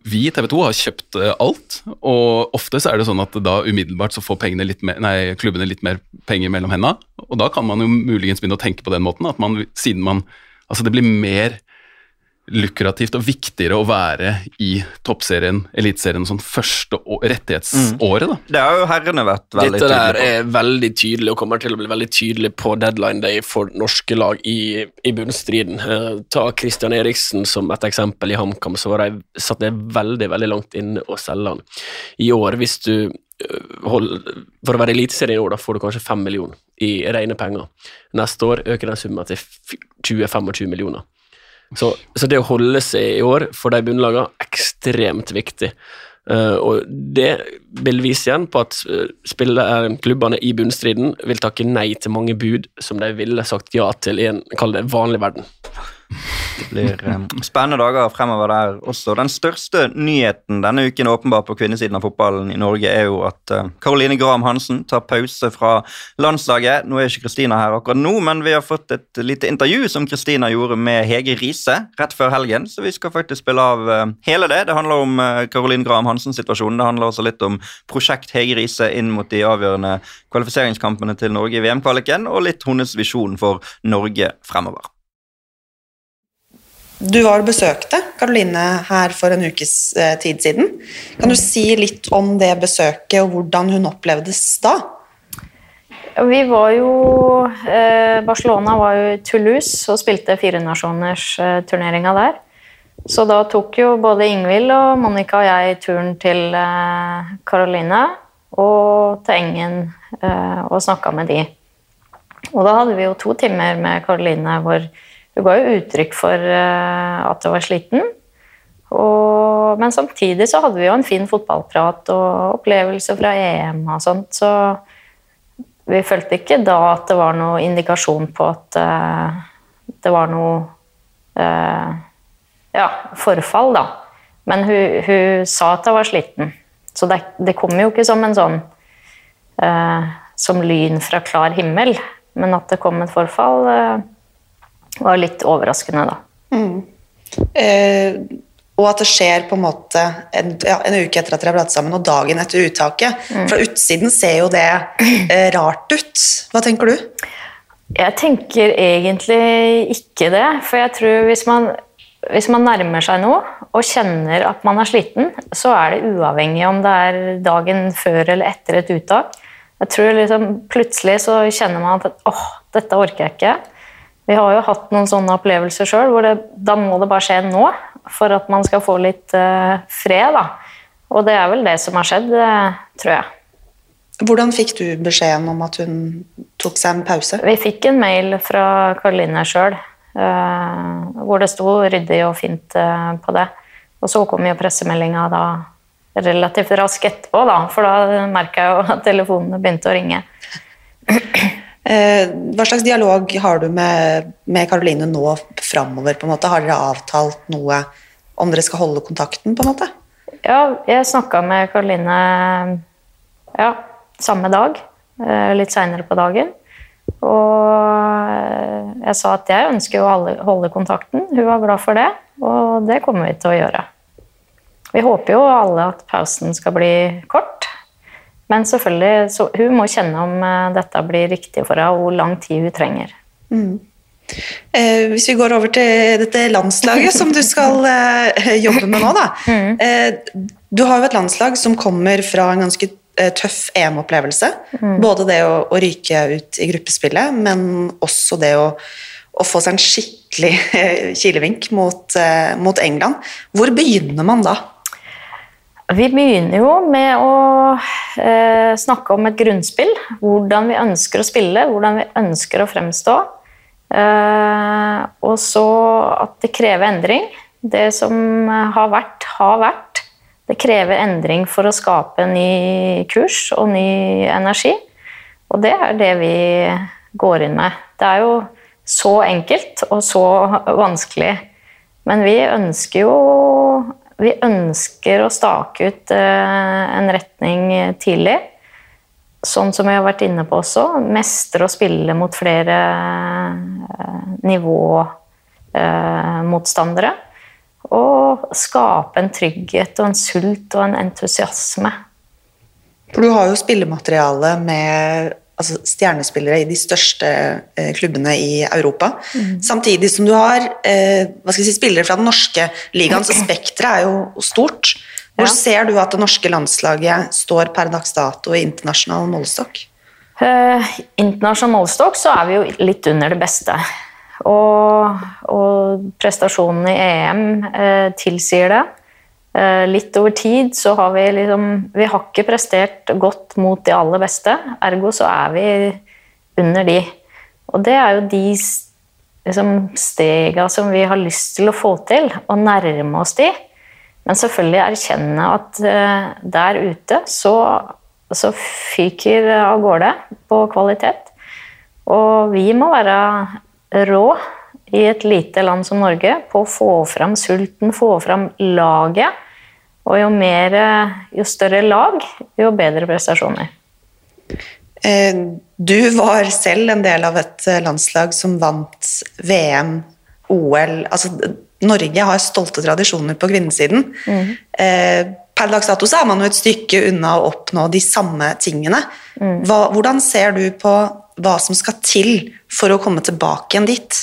vi i TV 2 har kjøpt eh, alt. Og ofte så er det sånn at da umiddelbart så får litt mer, nei, klubbene litt mer penger mellom hendene. Og da kan man jo muligens begynne å tenke på den måten, at man, siden man Altså det blir mer lukrativt og viktigere å være i toppserien, eliteserien, sånn første rettighetsåret, da. Det har jo herrene vært veldig tydelige på. Dette der er veldig tydelig, og kommer til å bli veldig tydelig på deadline day for norske lag i, i bunnstriden. Uh, ta Christian Eriksen som et eksempel. I HamKam så var de, satt det veldig, veldig langt inne å selge han. I år, hvis du eh, Hold, for å være eliteserie i år, da får du kanskje 5 millioner i rene penger. Neste år øker den summen til 20-25 millioner. Så, så, det å holde seg i år for de bunnlagene er ekstremt viktig. Uh, og det vil vise igjen på at uh, spiller, klubbene i bunnstriden vil takke nei til mange bud som de ville sagt ja til i en kall det vanlig verden. Det blir um, spennende dager fremover der også. Den største nyheten denne uken åpenbart på kvinnesiden av fotballen i Norge er jo at Caroline Graham Hansen tar pause fra landslaget. Nå er ikke Kristina her akkurat nå, men vi har fått et lite intervju som Kristina gjorde med Hege Riise rett før helgen, så vi skal faktisk spille av uh, hele det. Det handler om uh, Caroline Graham Hansen-situasjonen. Det handler også litt om prosjekt Hege Riise inn mot de avgjørende kvalifiseringskampene til Norge i VM-kvaliken, og litt hennes visjon for Norge fremover. Du var og besøkte Karoline her for en ukes eh, tid siden. Kan du si litt om det besøket og hvordan hun opplevdes da? Vi var jo eh, Barcelona var jo i Toulouse og spilte firenasjoners-turneringa der. Så da tok jo både Ingvild og Monica og jeg turen til Karoline og til Engen og snakka med de. Og da hadde vi jo to timer med Karoline hvor hun ga jo uttrykk for uh, at hun var sliten. Og, men samtidig så hadde vi jo en fin fotballprat og opplevelser fra EM og sånt, så vi følte ikke da at det var noen indikasjon på at uh, det var noe uh, ja, forfall, da. Men hun, hun, sa at hun var sliten. Så det, det kom jo ikke som en sånn som lyn fra klar himmel, men at det kom et forfall var litt overraskende, da. Mm. Eh, og at det skjer på en måte en, ja, en, uke etter at dere har blitt sammen, og dagen etter uttaket. Mm. Fra utsiden ser jo det eh, rart ut. Hva tenker du? Jeg tenker egentlig ikke det. For jeg tror hvis man, hvis man nærmer seg noe og kjenner at man er sliten, så er det uavhengig om det er dagen før eller etter et uttak. Jeg tror liksom Plutselig så kjenner man at åh, dette orker jeg ikke. Vi har jo hatt noen sånne opplevelser sjøl hvor det, da må det bare skje nå for at man skal få litt uh, fred. da. Og det er vel det som har skjedd, uh, tror jeg. Hvordan fikk du beskjeden om at hun tok seg en pause? Vi fikk en mail fra Karoline sjøl uh, hvor det sto ryddig og fint på det. Og så kom jo pressemeldinga da relativt raskt etterpå, da, for da merka jeg jo at telefonene begynte å ringe. Eh, hva slags dialog har du med, Karoline nå framover? På en måte? Har dere avtalt noe om dere skal holde kontakten? på en måte? Ja, jeg snakka med Karoline ja, samme dag. Eh, litt seinere på dagen. Og jeg sa at jeg ønsker å holde kontakten. Hun var glad for det, og det kommer vi til å gjøre. Vi håper jo alle at pausen skal bli kort. Men selvfølgelig, så hun må kjenne om eh, dette blir riktig for henne, og hvor lang tid hun trenger. Mm. Eh, hvis vi går over til dette landslaget som du skal eh, jobbe med nå, da. Mm. Eh, du har jo et landslag som kommer fra en ganske eh, tøff EM-opplevelse. Mm. Både det å, å, ryke ut i gruppespillet, men også det å, å få seg en skikkelig eh, kilevink mot, mot England. Hvor begynner man da? Vi begynner jo med å eh, snakke om et grunnspill. Hvordan vi ønsker å spille, hvordan vi ønsker å fremstå. Eh, og så at det krever endring. Det som har vært, har vært. Det krever endring for å skape ny kurs og ny energi. Og det er det vi går inn med. Det er jo så enkelt og så vanskelig. Men vi ønsker jo vi ønsker å stake ut eh, en retning tidlig. Sånn som vi har vært inne på også. Mestre å spille mot flere eh, nivåmotstandere. Og skape en trygghet og en sult og en entusiasme. For du har jo spillemateriale med altså stjernespillere i de største eh, klubbene i Europa. Mm. Samtidig som du har eh, hva skal jeg si, spillere fra den norske ligaen, så spekteret er jo stort. Hvor ja. ser du at det norske landslaget står per dags dato i internasjonal målestokk? Eh, internasjonal målestokk så er vi jo litt under det beste. Og, og prestasjonen i EM uh, tilsier det. Eh, litt over tid så har vi liksom Vi har ikke prestert godt mot de aller beste, ergo så er vi under de. Og det er jo de liksom, stega som vi har lyst til å få til, å nærme oss de. Men selvfølgelig erkjenne at uh, der ute så, så fyker av gårde på kvalitet. Og vi må være rå i et lite land som Norge på å få fram sulten, få fram laget. Og jo, mer, jo større lag, jo bedre prestasjoner. Eh, du var selv en del av et landslag som vant VM, OL altså, Norge har stolte tradisjoner på kvinnesiden. Mm. Per dags dato er man jo et stykke unna å oppnå de samme tingene. Mm. Hva, hvordan ser du på hva som skal til for å komme tilbake igjen dit?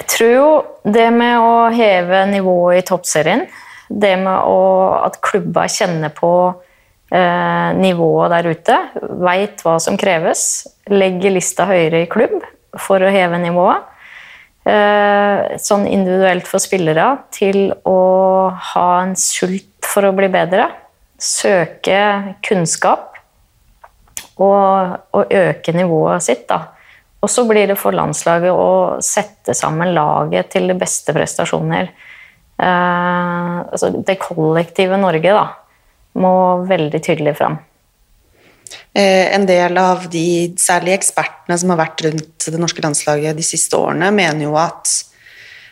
Jeg tror jo det med å heve nivået i toppserien, det med å, at klubba kjenner på eh, nivået der ute, veit hva som kreves, legger lista høyere i klubb for å heve nivået, eh, sånn individuelt for spillere, til å ha en sult for å bli bedre, søke kunnskap og, og øke nivået sitt. da. Og så blir det for landslaget å sette sammen laget til de beste prestasjoner. Eh, altså det kollektive Norge da, må veldig tydelig fram. Eh, en del av de særlig ekspertene som har vært rundt det norske landslaget de siste årene, mener jo at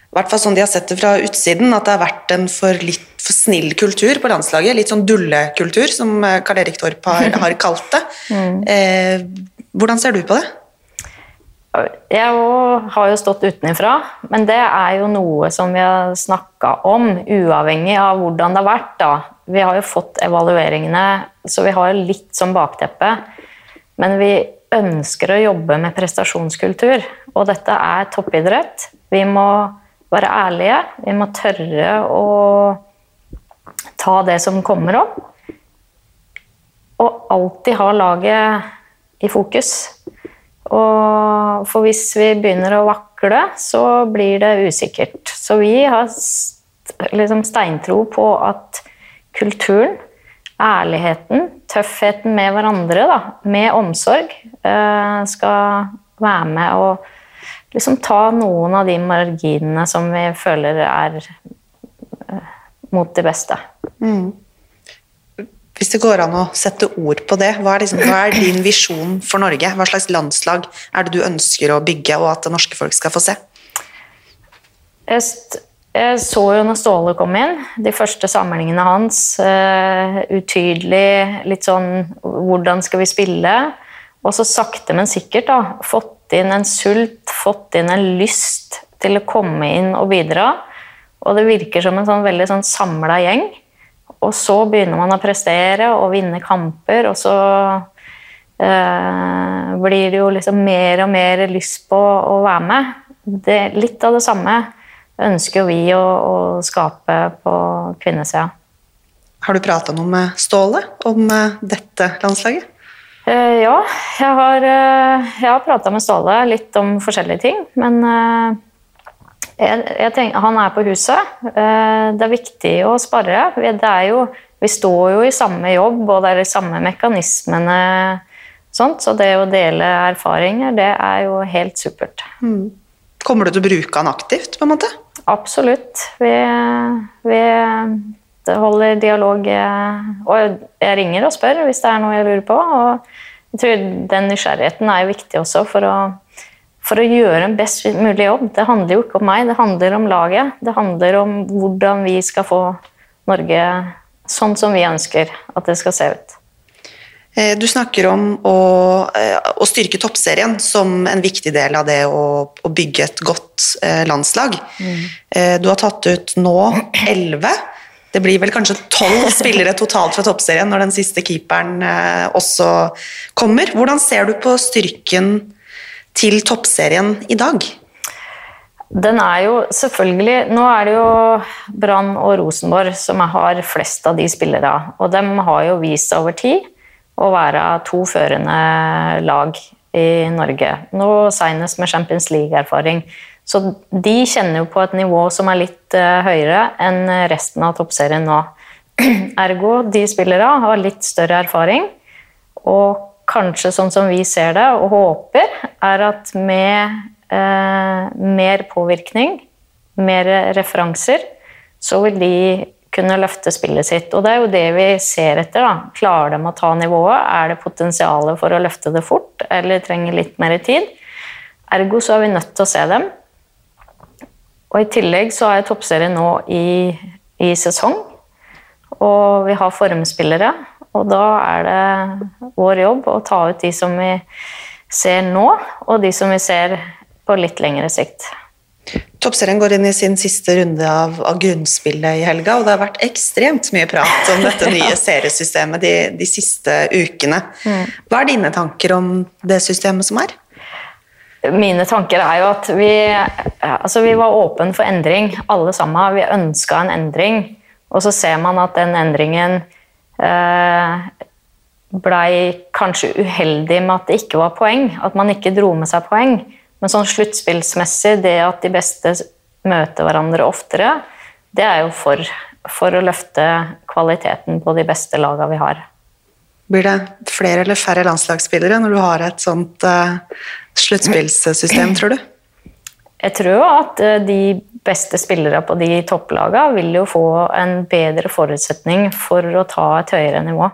i hvert fall sånn de har sett det fra utsiden, at det har vært en for litt for snill kultur på landslaget. Litt sånn dullekultur, som eh, Karl Erik Torp har, har kalt det. Mm. Eh, hvordan ser du på det? Jeg har jo stått utenfra, men det er jo noe som vi har snakka om, uavhengig av hvordan det har vært. da. Vi har jo fått evalueringene, så vi har litt som bakteppe. Men vi ønsker å jobbe med prestasjonskultur, og dette er toppidrett. Vi må være ærlige. Vi må tørre å ta det som kommer opp. Og alltid ha laget i fokus. Og for hvis vi begynner å vakle, så blir det usikkert. Så vi har liksom steintro på at kulturen, ærligheten, tøffheten med hverandre, da, med omsorg, eh, skal være med og liksom ta noen av de marginene som vi føler er eh, mot det beste. Mm. Hvis det går an å sette ord på det, hva er, liksom, hva er, din visjon for Norge? Hva slags landslag er det du ønsker å bygge, og at det norske folk skal få se? Jeg, jeg så jo når Ståle kom inn, de første samlingene hans. Uh, utydelig, litt sånn Hvordan skal vi spille? Og så sakte, men sikkert da, fått inn en sult, fått inn en lyst til å komme inn og bidra. Og det virker som en sånn veldig sånn samla gjeng. Og så begynner man å prestere og vinne kamper, og så eh, blir det jo liksom mer og mer lyst på å være med. Det, litt av det samme ønsker vi å, å skape på kvinnesida. Har du prata noe med Ståle om eh, dette landslaget? Eh, ja, jeg har, uh, har prata med Ståle litt om forskjellige ting. Men uh, jeg, jeg tenker, han er på huset. det er viktig å spare. Jo, vi, står jo i samme jobb, og det er de samme mekanismene. Sånt, så det å dele erfaringer, det er jo helt supert. Mm. Kommer du til å bruke han aktivt, på en måte? Absolutt. Vi, vi holder dialog. Og jeg ringer og spør hvis det er noe jeg lurer på. Og jeg tror den nysgjerrigheten er viktig også for å, for å gjøre en best mulig jobb. Det handler jo ikke om meg, det handler om laget. Det handler om hvordan vi skal få Norge sånn som vi ønsker at det skal se ut. Eh, du snakker om å, eh, å, styrke toppserien som en viktig del av det å, å bygge et godt eh, landslag. Mm. Du har tatt ut nå elleve. Det blir vel kanskje tolv spillere totalt fra toppserien når den siste keeperen også kommer. Hvordan ser du på styrken til toppserien i dag? Den er jo selvfølgelig Nå er det jo Brann og Rosenborg som har flest av de spillere. Og de har jo vist seg over tid å være to førende lag i Norge. Nå senest med Champions League-erfaring. Så de kjenner jo på et nivå som er litt uh, høyere enn resten av toppserien nå. Ergo de spillere har litt større erfaring. Og kanskje sånn som vi ser det og håper, er at med eh, mer påvirkning, mer referanser, så vil de kunne løfte spillet sitt. Og det er jo det vi ser etter. da. Klarer de å ta nivået? Er det potensial for å løfte det fort, eller trenger litt mer tid? Ergo så er vi nødt til å se dem Og i tillegg så er toppserien nå i, i sesong, og vi har formspillere. Og da er det vår jobb å ta ut de som vi ser nå, og de som vi ser på litt lengre sikt. Toppserien går inn i sin siste runde av, av, grunnspillet i helga, og det har vært ekstremt mye prat om dette nye seriesystemet de, de siste ukene. Mm. Hva er dine tanker om det systemet som er? Mine tanker er jo at vi, altså vi var åpne for endring, alle sammen. Vi ønska en endring, og så ser man at den endringen blei kanskje uheldig med at det ikke var poeng, at man ikke dro med seg poeng. Men sånn sluttspillsmessig, det at de beste møter hverandre oftere, det er jo for, for å løfte kvaliteten på de beste lagene vi har. Blir det flere eller færre landslagsspillere når du har et sånt uh, sluttspillsystem, tror du? Jeg tror at uh, de beste spillere på de topplagene vil jo få en bedre forutsetning for å ta et høyere nivå.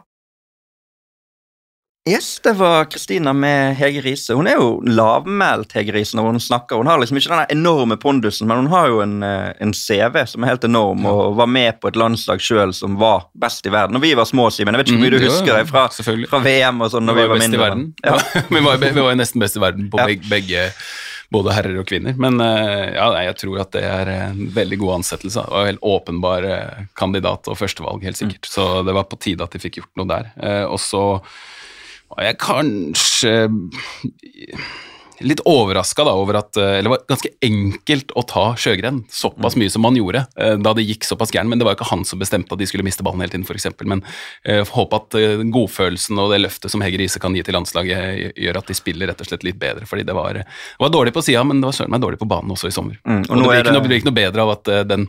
Yes, det var Kristina med Hege Riise. Hun er jo lavmælt, Hege Riise, når hun snakker. Hun har liksom ikke den enorme pondusen, men hun har jo en, eh, en CV som er helt enorm, og var med på et landslag sjøl som var best i verden. Når vi var små, Simen. Jeg vet ikke hvor mye mm, du husker det fra, fra, VM og sånn når vi var, vi var mindre. Ja. vi, var, vi var nesten best i verden på ja. begge både herrer og kvinner. Men eh, ja, jeg tror at det er en veldig god ansettelse. En helt åpenbar eh, kandidat og førstevalg, helt sikkert. Mm. Så det var på tide at de fikk gjort noe der. Og så var jeg kanskje litt overraska over at eh, Eller det var ganske enkelt å ta Sjøgren såpass mye som man gjorde eh, da det gikk såpass gærent. Men det var jo ikke han som bestemte at de skulle miste ballen hele tiden, f.eks. Men jeg håper at godfølelsen og det løftet som Hege Riise kan gi til landslaget, gjør at de spiller rett og slett litt bedre. fordi det var, det var dårlig på sida, men det var søren meg dårlig på banen også i sommer. Mm, og, og det, blir det... Noe, blir ikke noe bedre av at den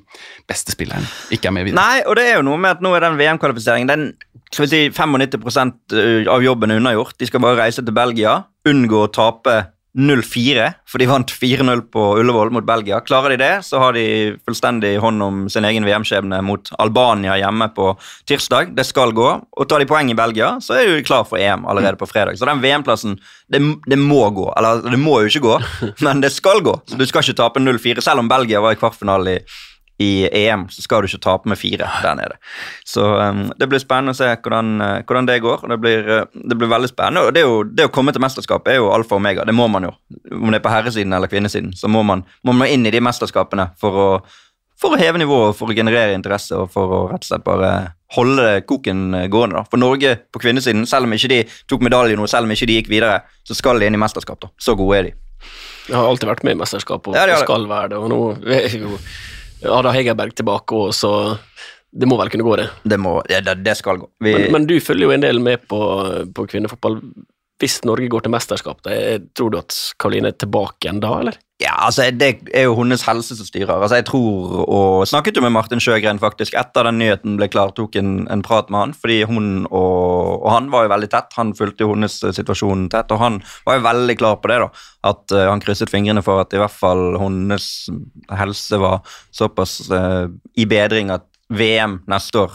beste spilleren ikke er med videre. Nei, og det er jo noe med at nå er den VM-kvalifiseringen den skal vi si 95% av jobben er unnagjort. De skal bare reise til Belgia, unngå å tape 0-4, for de vant 4-0 på Ullevål mot Belgia. Klarer de det, så har de fullstendig hånd om sin egen VM-skjebne mot Albania hjemme på tirsdag. Det skal gå. Og tar de poeng i Belgia, så er de klar for EM allerede på fredag. Så den VM-plassen, det, det, må gå. Eller det må jo ikke gå, men det skal gå. Så du skal ikke tape 0-4, selv om Belgia var i kvartfinale i i EM så skal du ikke tape med fire der nede. Så um, det blir spennende å se hvordan, uh, hvordan det går. Det blir, uh, det blir, veldig spennende. og det, jo, det, å komme til mesterskap er jo alfa og omega. Det må man jo. Om det er på herresiden eller kvinnesiden, så må man, må man inn i de mesterskapene for å, for å heve nivået, for å generere interesse og for å rett og slett bare holde koken uh, gående. da. For Norge på kvinnesiden, selv om ikke de tok medalje nå, selv om ikke de gikk videre, så skal de inn i mesterskap. da. Så gode er de. Jeg har alltid vært med i mesterskap og, ja, og skal være det. og nå er jo Ada Hegerberg tilbake òg, så det må vel kunne gå, det. Det, må, det, det skal gå. Vi... Men, men, du følger jo en del med på, på kvinnefotball. Hvis Norge går til mesterskap, da, tror du at Karoline er tilbake igjen da, eller? Ja, altså, Det er jo hennes helse som styrer. Altså, jeg tror, og Snakket jo med Martin Sjøgren faktisk etter den nyheten ble klar, tok en, en prat med han. fordi hun og, og, han var jo veldig tett. Han fulgte jo hennes situasjon tett, og han var jo veldig klar på det. da, At uh, han krysset fingrene for at i hvert fall hennes helse var såpass uh, i bedring at VM neste år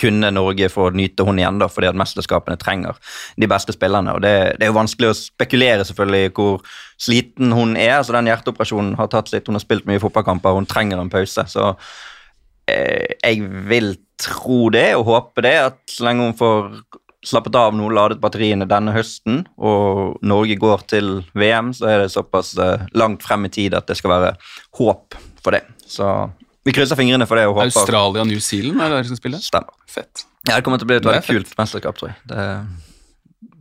kunne Norge få nyte hun igjen, da, fordi at mesterskapene trenger de beste spillerne. og det, det, er jo vanskelig å spekulere selvfølgelig hvor sliten hun er. altså Den hjerteoperasjonen har tatt litt, hun har spilt mye fotballkamper, hun trenger en pause. Så eh, jeg vil tro det og håpe det, at så lenge hun får slappet av nå, ladet batteriene denne høsten, og Norge går til VM, så er det såpass eh, langt frem i tid at det skal være håp for det. Så vi krysser fingrene for det. og håper... Australia og New Zealand er det som skal spille? Stemmer. Fett. Ja, Det kommer til å bli et veldig kult mesterskap, tror jeg. Det...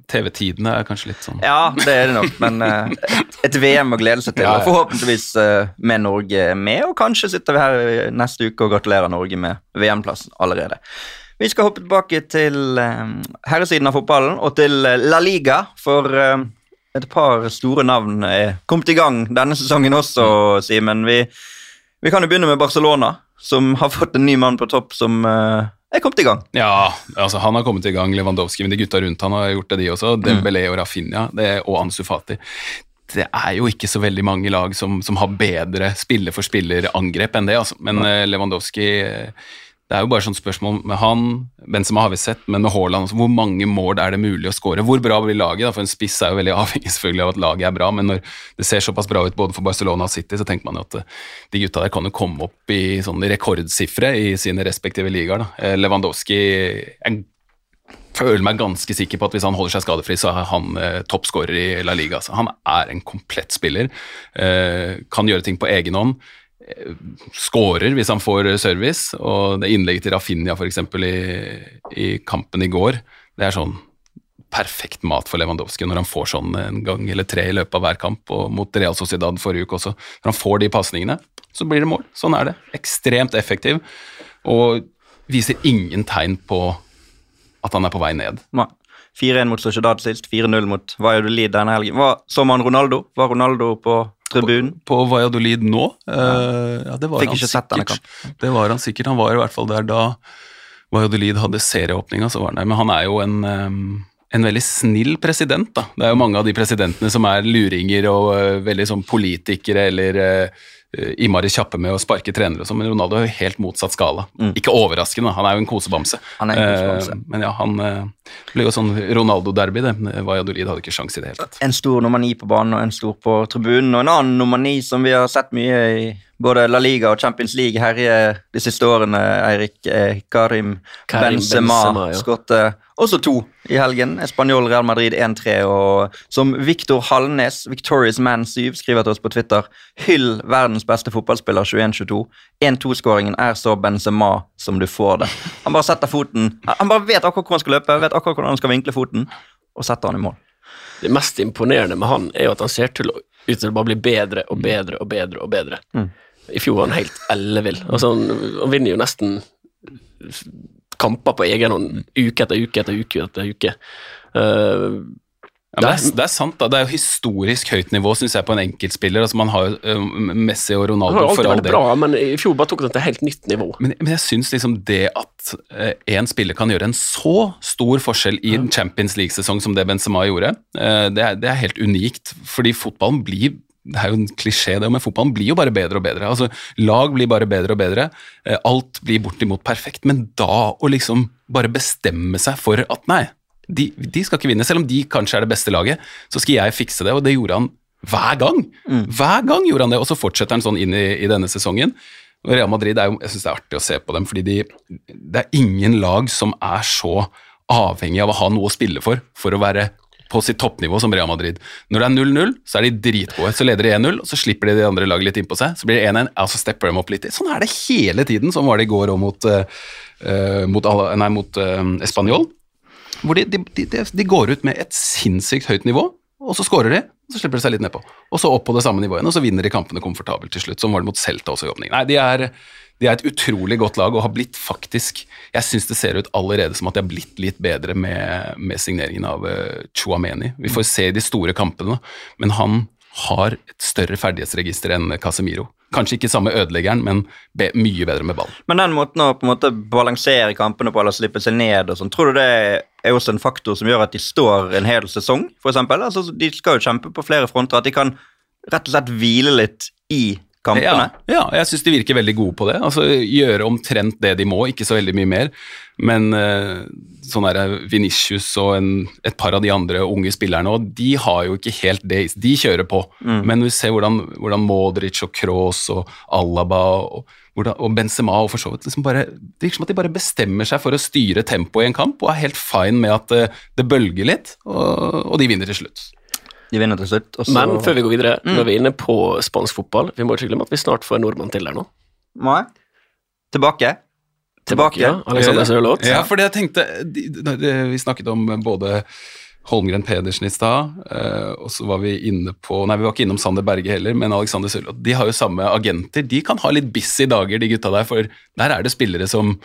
TV-tidene er kanskje litt sånn Ja, det er det nok, men uh, et VM å glede seg til. Og forhåpentligvis uh, med Norge med, og kanskje sitter vi her neste uke og gratulerer Norge med VM-plassen allerede. Vi skal hoppe tilbake til uh, herresiden av fotballen og til La Liga, for et par store navn er kommet i gang denne sesongen også, mm. Simen. Vi vi kan jo begynne med Barcelona, som har fått en ny mann på topp som uh, er kommet i gang. Ja, altså han har kommet i gang. Lewandowski, men de gutta rundt han har gjort det, de også. Dembélé og Rafinha det, og Ansu Fati. Det er jo ikke så veldig mange lag som, som har bedre spiller for spiller-angrep enn det, altså. Men uh, Lewandowski uh, Det er jo bare sånn spørsmål med han, Benzema har vi sett, men med Haaland altså, Hvor mange mål er det mulig å skåre? Hvor bra blir laget? da? For en spiss er jo veldig avhengig selvfølgelig av at laget er bra, men når det ser såpass bra ut både for Barcelona og City, så tenker man jo at eh, de gutta der kan jo komme opp i sånne rekordsifre i sine respektive ligaer. Eh, Lewandowski jeg føler meg ganske sikker på at hvis han holder seg skadefri, så er han eh, toppskårer i La Liga. Så han er en komplett spiller. Eh, kan gjøre ting på egen hånd. Skårer hvis han får service. Og det innlegget til Rafinha f.eks. I, i kampen i går, det er sånn perfekt mat for Lewandowski når han får sånn en gang eller tre i løpet av hver kamp, og mot Real Sociedad forrige uke også. Når han får de pasningene, så blir det mål. Sånn er det. Ekstremt effektiv, og viser ingen tegn på at han er på vei ned. Nei. 4-1 mot Sociedad sist, 4-0 mot Valladolid denne helgen. Var, så man Ronaldo? Var Ronaldo på tribunen? På Valladolid nå? Uh, ja, det var Fikk han ikke sett denne sikkert. Det var han sikkert. Han var i hvert fall der da Valladolid hadde serieåpninga, så var han der. Men han er jo en, um, en veldig snill president, da. Det er jo mange av de presidentene som er luringer og uh, veldig sånn politikere eller uh, innmari kjappe med å sparke trenere og sånn, men Ronaldo er jo helt motsatt skala. Ikke overraskende, han er jo en kosebamse. Mm. Han er en kosebamse. Eh, men ja, han eh, ble jo sånn Ronaldo-derby, det. Valladolid hadde ikke sjans i det hele tatt. En stor nummer ni på banen og en stor på tribunen. Og en annen nummer ni som vi har sett mye i både La Liga og Champions League herje de siste årene, Eirik eh, Karim, Karim Benzema, Benzema, ja. skåret også to i helgen. Spanjol Real Madrid 1-3. Og som Viktor Hallnes, Victorious Man 7, skriver til oss på Twitter, hyll verdens beste fotballspiller 21-22. 1-2-skåringen er så Benzema som du får det. Han bare setter foten Han bare vet akkurat hvor han skal løpe, vet akkurat hvordan han skal vinkle foten, og setter han i mål. Det mest imponerende med han er jo at han ser til ut til å bare bli bedre og bedre og bedre. og bedre. I fjor var han helt ellevill. Altså, han, han vinner jo nesten kamper på egen hånd uke etter uke etter uke. etter uke. Uh, Ja, men det, er, det er sant, da. Det er jo historisk høyt nivå, syns jeg, på en enkeltspiller. Altså, man har jo uh, Messi og han Ronaldo har alltid for all vært del. bra, men i fjor bare tok han til helt nytt nivå. Men, men jeg syns liksom det at én spiller kan gjøre en så stor forskjell i en Champions League-sesong som det Benzema gjorde, uh, det, er, det er helt unikt. Fordi fotballen blir det er jo en klisjé, det, men fotballen blir jo bare bedre og bedre. Altså, Lag blir bare bedre og bedre. eh, Alt blir bortimot perfekt. Men da å liksom bare bestemme seg for at nei, de, de skal ikke vinne, selv om de kanskje er det beste laget, så skal jeg fikse det. Og det gjorde han hver gang. Hver gang gjorde han det, og så fortsetter han sånn inn i, i denne sesongen. Og Real Madrid er jo, jeg synes det er artig å se på dem, fordi de, det er ingen lag som er så avhengig av å ha noe å spille for, for å være på sitt toppnivå som Real Madrid. Når det er 0-0, så er de dritgode. Så leder de 1-0, og så slipper de de andre laget litt innpå seg. Så blir det 1-1, ja, så stepper de opp litt. Sånn er det hele tiden. Sånn var det i går òg mot, eh, eh, mot, nei, mot uh, Español. Hvor de, de, de, de, går ut med et sinnssykt høyt nivå, og så scorer de, og så slipper de seg litt nedpå. Og så opp på det samme nivået igjen, og så vinner de kampene komfortabelt til slutt. Sånn var det mot Celta også i åpningen. Nei, de er, de er et utrolig godt lag og har blitt faktisk Jeg syns det ser ut allerede som at de har blitt litt bedre med, med signeringen av uh, Chouameni. Vi får se de store kampene, men han har et større ferdighetsregister enn Casemiro. Kanskje ikke samme ødeleggeren, men be, mye bedre med ball. Men den måten å på en måte balansere kampene på eller slippe seg ned og sånn, tror du det er også en faktor som gjør at de står en hel sesong, eksempel? Altså, de skal jo kjempe på flere fronter, at de kan rett og slett hvile litt i kampene. Ja, ja jeg syns de virker veldig gode på det. Altså Gjøre omtrent det de må, ikke så veldig mye mer. Men uh, sånn der Vinicius og en, et par av de andre unge spillerne òg, de har jo ikke helt det. De kjører på. Men vi ser hvordan, hvordan Modric og Kroos og Alaba og, hvordan, og Benzema og for så vidt liksom bare, Det virker som at de bare bestemmer seg for å styre tempoet i en kamp og er helt fine med at eh, det bølger litt, og, og de vinner til slutt. De vinner til slutt. Også... Men før vi går videre, når vi er inne på spansk fotball, vi må ikke glemme at vi snart får en nordmann til der nå. Nei. Tilbake. Tilbake. Ja, Alexander Sørloth. Ja, fordi jeg tenkte de, de, de, Vi snakket om både Holmgren Pedersen i stad, eh, og så var vi inne på Nei, vi var ikke innom Sander Berge heller, men Alexander Sørloth. De har jo samme agenter. De kan ha litt busy dager, de gutta der, for der er det spillere som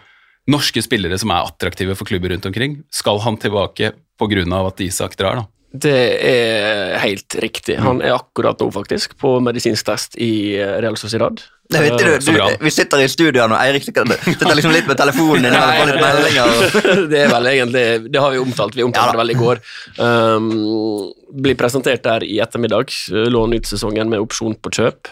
Norske spillere som er attraktive for klubber rundt omkring. Skal han tilbake pga. at Isak drar, da? Det er helt riktig. Han er akkurat nå, faktisk, på medisinsk test i Real Sociedad. Det vet du, du, vi sitter i studioene, nå, Eirik sitter sitter liksom litt med telefonen din Nei, litt meldinger. Det er vel egentlig Det har vi omtalt. Vi omtalte Ja det vel i går. Um, blir presentert der i ettermiddag. Lån ut sesongen med opsjon på kjøp.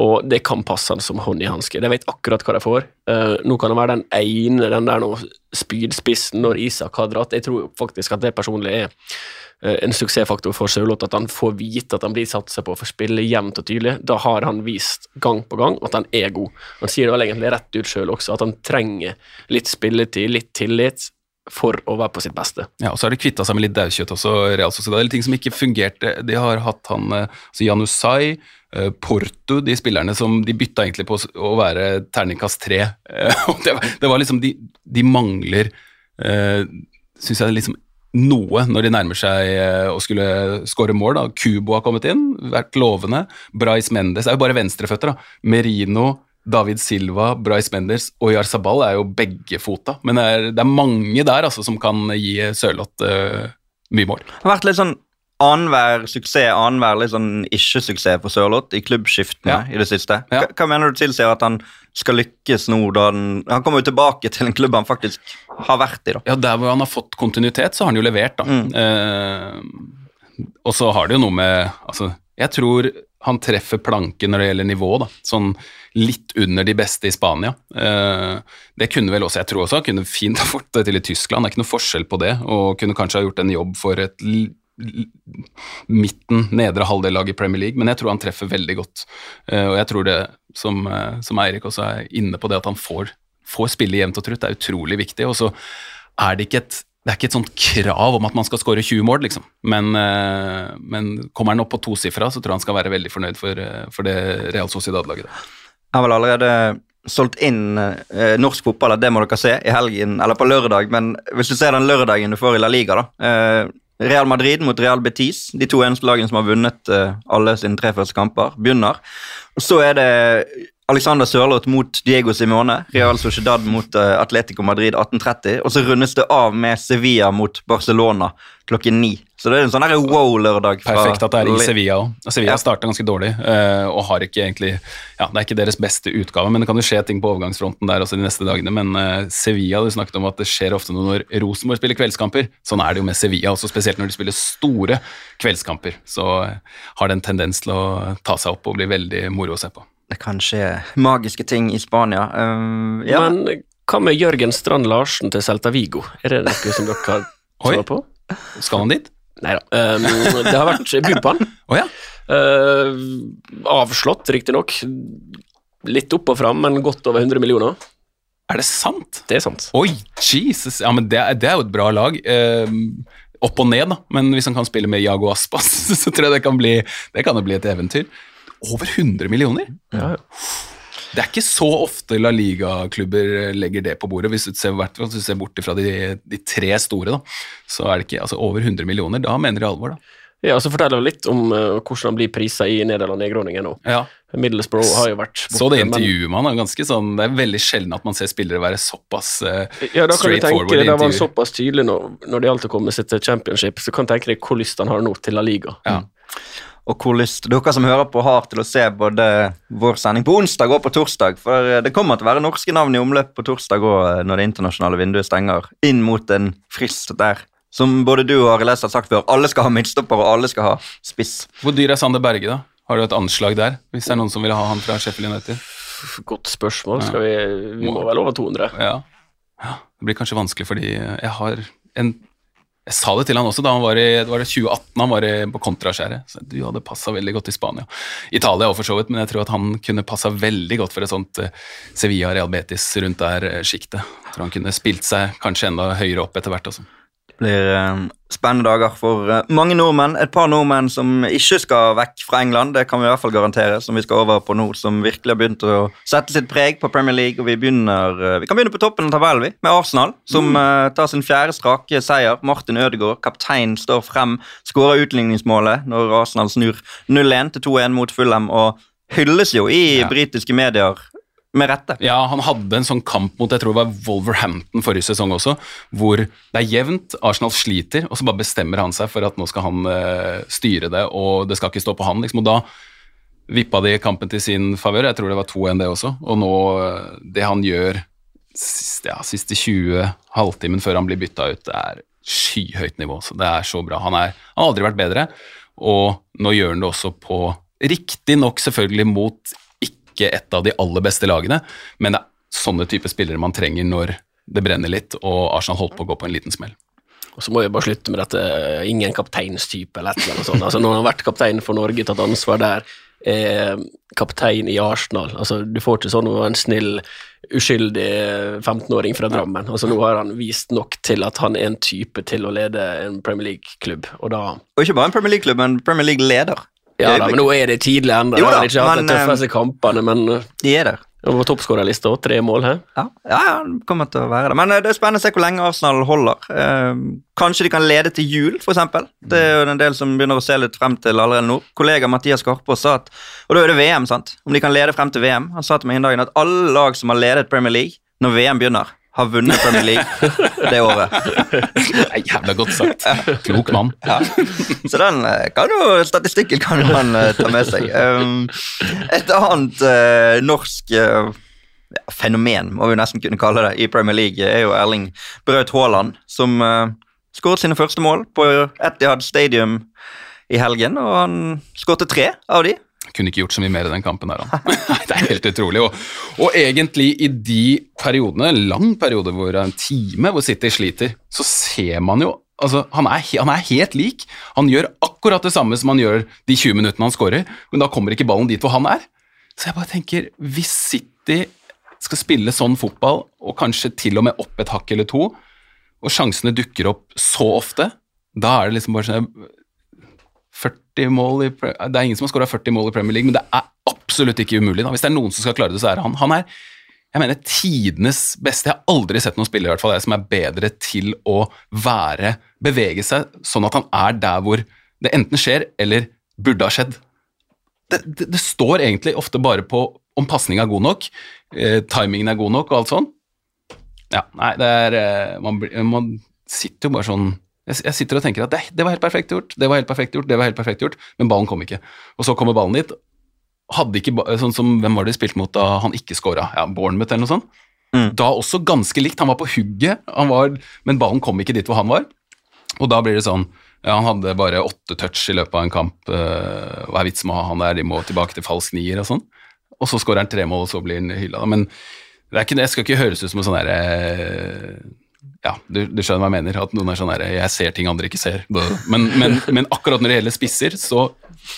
Og det kan passe han som hånd i hanske. De vet akkurat hva de får. Uh, nå kan det være den ene, den der nå spydspissen når Isak har dratt. Jeg tror faktisk at det personlig er eh, en suksessfaktor for Sørloth, at han får vite at han blir satset på for å spille jevnt og tydelig. Da har han vist gang på gang at han er god. Han sier det vel egentlig rett ut sjøl også, at han trenger litt spilletid, litt tillit, for å være på sitt beste. Ja, og så har de kvitta seg med litt daukjøtt også, Real Sociedad. Eller ting som ikke fungerte. De har hatt han eh, altså Janusai, eh, Porto, de spillerne som de bytta egentlig på å være terningkast tre. Eh, det, var, liksom De, de mangler, syns jeg, liksom noe når de nærmer seg å skulle skåre mål. da. Kubo har kommet inn, vært lovende. Brais Mendes er jo bare venstreføtter. da. Merino David Silva, Bryce Menders og Jarzabal er jo begge fota. Men det er, det er mange der altså, som kan gi Sørloth uh, mye mål. Det har vært litt sånn annenhver suksess, annenhver litt sånn ikke-suksess for Sørloth i klubbskiftene Ja. i det siste. Ja. Hva, hva mener du tilsier at han skal lykkes nå da han, han kommer jo tilbake til en klubb han faktisk har vært i, da. Ja, Der hvor han har fått kontinuitet, så har han jo levert, da. Eh, og så har det jo noe med Altså, jeg tror han treffer planken når det gjelder nivå, da. Sånn litt under de beste i Spania. Eh, det kunne vel også, jeg tror også han kunne fint ha fått det til i Tyskland, det er ikke noe forskjell på det, og kunne kanskje ha gjort en jobb for et midten, nedre halvdel-lag i Premier League, men jeg tror han treffer veldig godt. Eh, og jeg tror det, som, eh, som Eirik også er inne på, det at han får, får spille jevnt og trutt, er utrolig viktig. Og så er det ikke et det er ikke et sånt krav om at man skal skåre 20 mål, liksom. Men, eh, men kommer han opp på tosifra, så tror jeg han skal være veldig fornøyd for, eh, for det Real Sociedad-laget. Jeg har vel allerede solgt inn eh, norsk fotball, det må dere se, i helgen, eller på lørdag. Men hvis du ser den lørdagen du får i La Liga, da. Eh, Real Madrid mot Real Betis, de to eneste lagene som har vunnet eh, alle sine tre første kamper, begynner. Og så er det Alexander Sørloth mot Diego Simone, Real Sociedad mot eh, Atletico Madrid 18.30, og så rundes det av med Sevilla mot Barcelona klokken ni. Så det er en sånn wow-lørdag. Perfekt at det er i Sevilla òg. Sevilla Ja. starta ganske dårlig eh, og har ikke egentlig Ja, det er ikke deres beste utgave, men det kan jo skje ting på overgangsfronten der også de neste dagene. Men eh, Sevilla, du snakket om at det skjer ofte noe når Rosenborg spiller kveldskamper. Sånn er det jo med Sevilla, også spesielt når de spiller store kveldskamper. Så har det en tendens til å ta seg opp og bli veldig moro å se på. Det kan skje magiske ting i Spania. Uh, ja. Men hva med Jørgen Strand Larsen til Celta Vigo? Er det noe som dere har svar på? Skal han dit? Nei da. Um, det har vært bud på han. Oh, ja. Uh, avslått, riktignok. Litt opp og fram, men godt over 100 millioner. Er det sant? Det er sant. Oi, Jesus! Ja, men det, det er jo et bra lag. Uh, opp og ned, da. Men hvis han kan spille med Jago Aspas, så tror jeg det kan bli, det kan bli et eventyr. Over 100 millioner? Ja, Det er ikke så ofte La Liga-klubber legger det på bordet. Hvis du ser, hvis du ser bort fra de, de tre store, da, så er det ikke altså over 100 millioner. Da mener de alvor, da. Ja, så forteller vi litt om uh, hvordan han blir prisa i Nederland i Groningen nå. Ja. Middlesbrough har jo vært Så det intervjuet med han ganske sånn Det er veldig sjelden at man ser spillere være såpass eh, Ja, da kan du tenke deg, Det Da var han såpass tydelig når, når det gjaldt å komme seg til championship, så kan du tenke deg hvor lyst han har nå til La Liga. Ja. Og hvor lyst dere som hører på, har til å se både vår sending på onsdag og på torsdag. For eh, det kommer til å være norske navn i omløp på torsdag òg, når det internasjonale vinduet stenger. Inn mot en frist der. Som både du og Arild har sagt før, alle skal ha midtstopper, og alle skal ha spiss. Hvor dyr er Sander Berge, da? Har du et anslag der? Hvis det er noen som vil ha han fra Sheffield United? Godt spørsmål. Skal vi, vi må vel over 200. Ja. ja. Det blir kanskje vanskelig fordi jeg har en Jeg sa det til han også da han var i det var det 2018 han var i, på kontraskjæret. Du hadde passa veldig godt i Spania. Italia òg, for så vidt, men jeg tror at han kunne passa veldig godt for et sånt eh, Sevilla Real Betis rundt der eh, sjiktet. Tror han kunne spilt seg kanskje enda høyere opp etter hvert også. Blir eh, spennende dager for eh, mange nordmenn. Et par nordmenn som ikke skal vekk fra England, det kan vi i hvert fall garantere, som vi skal over på nå, som virkelig har begynt å sette sitt preg på Premier League. og Vi begynner, eh, vi kan begynne på toppen av tabellen, vi, med Arsenal, som eh, tar sin fjerde strake seier. Martin Ødegaard, kaptein, står frem, skårer utligningsmålet når Arsenal snur 0-1 til 2-1 mot Fulham, og hylles jo i Ja. britiske medier med rette. Ja, han hadde en sånn kamp mot jeg tror det var Wolverhampton forrige sesong også, hvor det er jevnt, Arsenal sliter, og så bare bestemmer han seg for at nå skal han uh, styre det, og det skal ikke stå på han. liksom, og da vippa de kampen til sin favør. Jeg tror det var 2-1 det også. Og nå, eh, det han gjør siste, ja, siste 20 halvtimen før han blir bytta ut, det er skyhøyt nivå. Så det er så bra. Han, er, han har aldri vært bedre, og nå gjør han det også på Riktignok selvfølgelig mot ikke et av de aller beste lagene, men det er sånne type spillere man trenger når det brenner litt, og Arsenal holdt på å gå på en liten smell. Og så må vi bare slutte med dette eh, ingen kapteinstype eller et eller annet sånt. Altså, når han har vært kaptein for Norge, tatt ansvar der, eh, kaptein i Arsenal altså, Du får ikke sånn å være en snill, uskyldig 15-åring fra Drammen. Altså, nå har han vist nok til at han er en type til å lede en Premier League-klubb, og da Og ikke bare en Premier League-klubb, men Premier League-leder. Ja da, men nå er det tidlig ennå. Han har ikke hatt de tøffeste kampene, men eh, De er der. var toppskårerlista tre mål her. Ja, ja, det kommer til å være det. Men eh, det er spennende å se hvor lenge Arsenal holder. Eh, kanskje de kan lede til jul, f.eks. Det er jo en del som begynner å se litt frem til allerede nå. Kollega Mathias Karpaas sa at Og da er det VM, sant? Om de kan lede frem til VM. Han sa til meg en dag at alle lag som har ledet Premier League når VM begynner, har vunnet Premier League det året. Jævla godt sagt. Klok mann. Ja. Så den eh, kan jo, statistikken kan man eh, ta med seg. Um, et annet eh, norsk ja, fenomen, må vi nesten kunne kalle det, i Premier League, er jo Erling Braut Haaland, som skåret sine første mål på Etihad Stadium i helgen, og han skåret tre av de. Kunne ikke gjort så mye mer i den kampen der, han. Det er helt utrolig. Og, og egentlig i de periodene, lang periode hvor en time hvor City sliter, så ser man jo Altså, han er, han er helt lik. Han gjør akkurat det samme som han gjør de 20 minuttene han skårer, men da kommer ikke ballen dit hvor han er. Så jeg bare tenker, hvis City skal spille sånn fotball, og kanskje til og med opp et hakk eller to, og sjansene dukker opp så ofte, da er det liksom bare sånn 40 mål i, Det er ingen som har skåra 40 mål i Premier League, men det er absolutt ikke umulig. Da. Hvis det er noen som skal klare det, så er det han. Han er jeg mener, tidenes beste. Jeg har aldri sett noen spiller i hvert fall, jeg, som er bedre til å være Bevege seg sånn at han er der hvor det enten skjer eller burde ha skjedd. Det, det, det står egentlig ofte bare på om pasninga er god nok, eh, timingen er god nok og alt sånn. Ja, nei, det er eh, man, man sitter jo bare sånn jeg, jeg sitter og tenker at det, det var helt perfekt gjort, det var helt perfekt gjort, det var helt perfekt gjort, men ballen kom ikke. Og så kommer ballen dit. Hadde ikke, sånn som, Hvem var det de spilte mot da han ikke scora? Ja, Bournemouth eller noe sånt. Mm. Da også ganske likt. Han var på hugget, han var, men ballen kom ikke dit hvor han var. Og da blir det sånn ja, Han hadde bare åtte touch i løpet av en kamp. hva er vitsen med å ha han der? De må tilbake til falsk nier og sånn. Og så skårer han tre mål, og så blir han hylla. Men det, er ikke, det skal ikke høres ut som en sånn derre ja, du, du skjønner hva jeg mener. At noen er sånn her, jeg ser ting andre ikke ser. Men, men, men akkurat når det gjelder spisser, så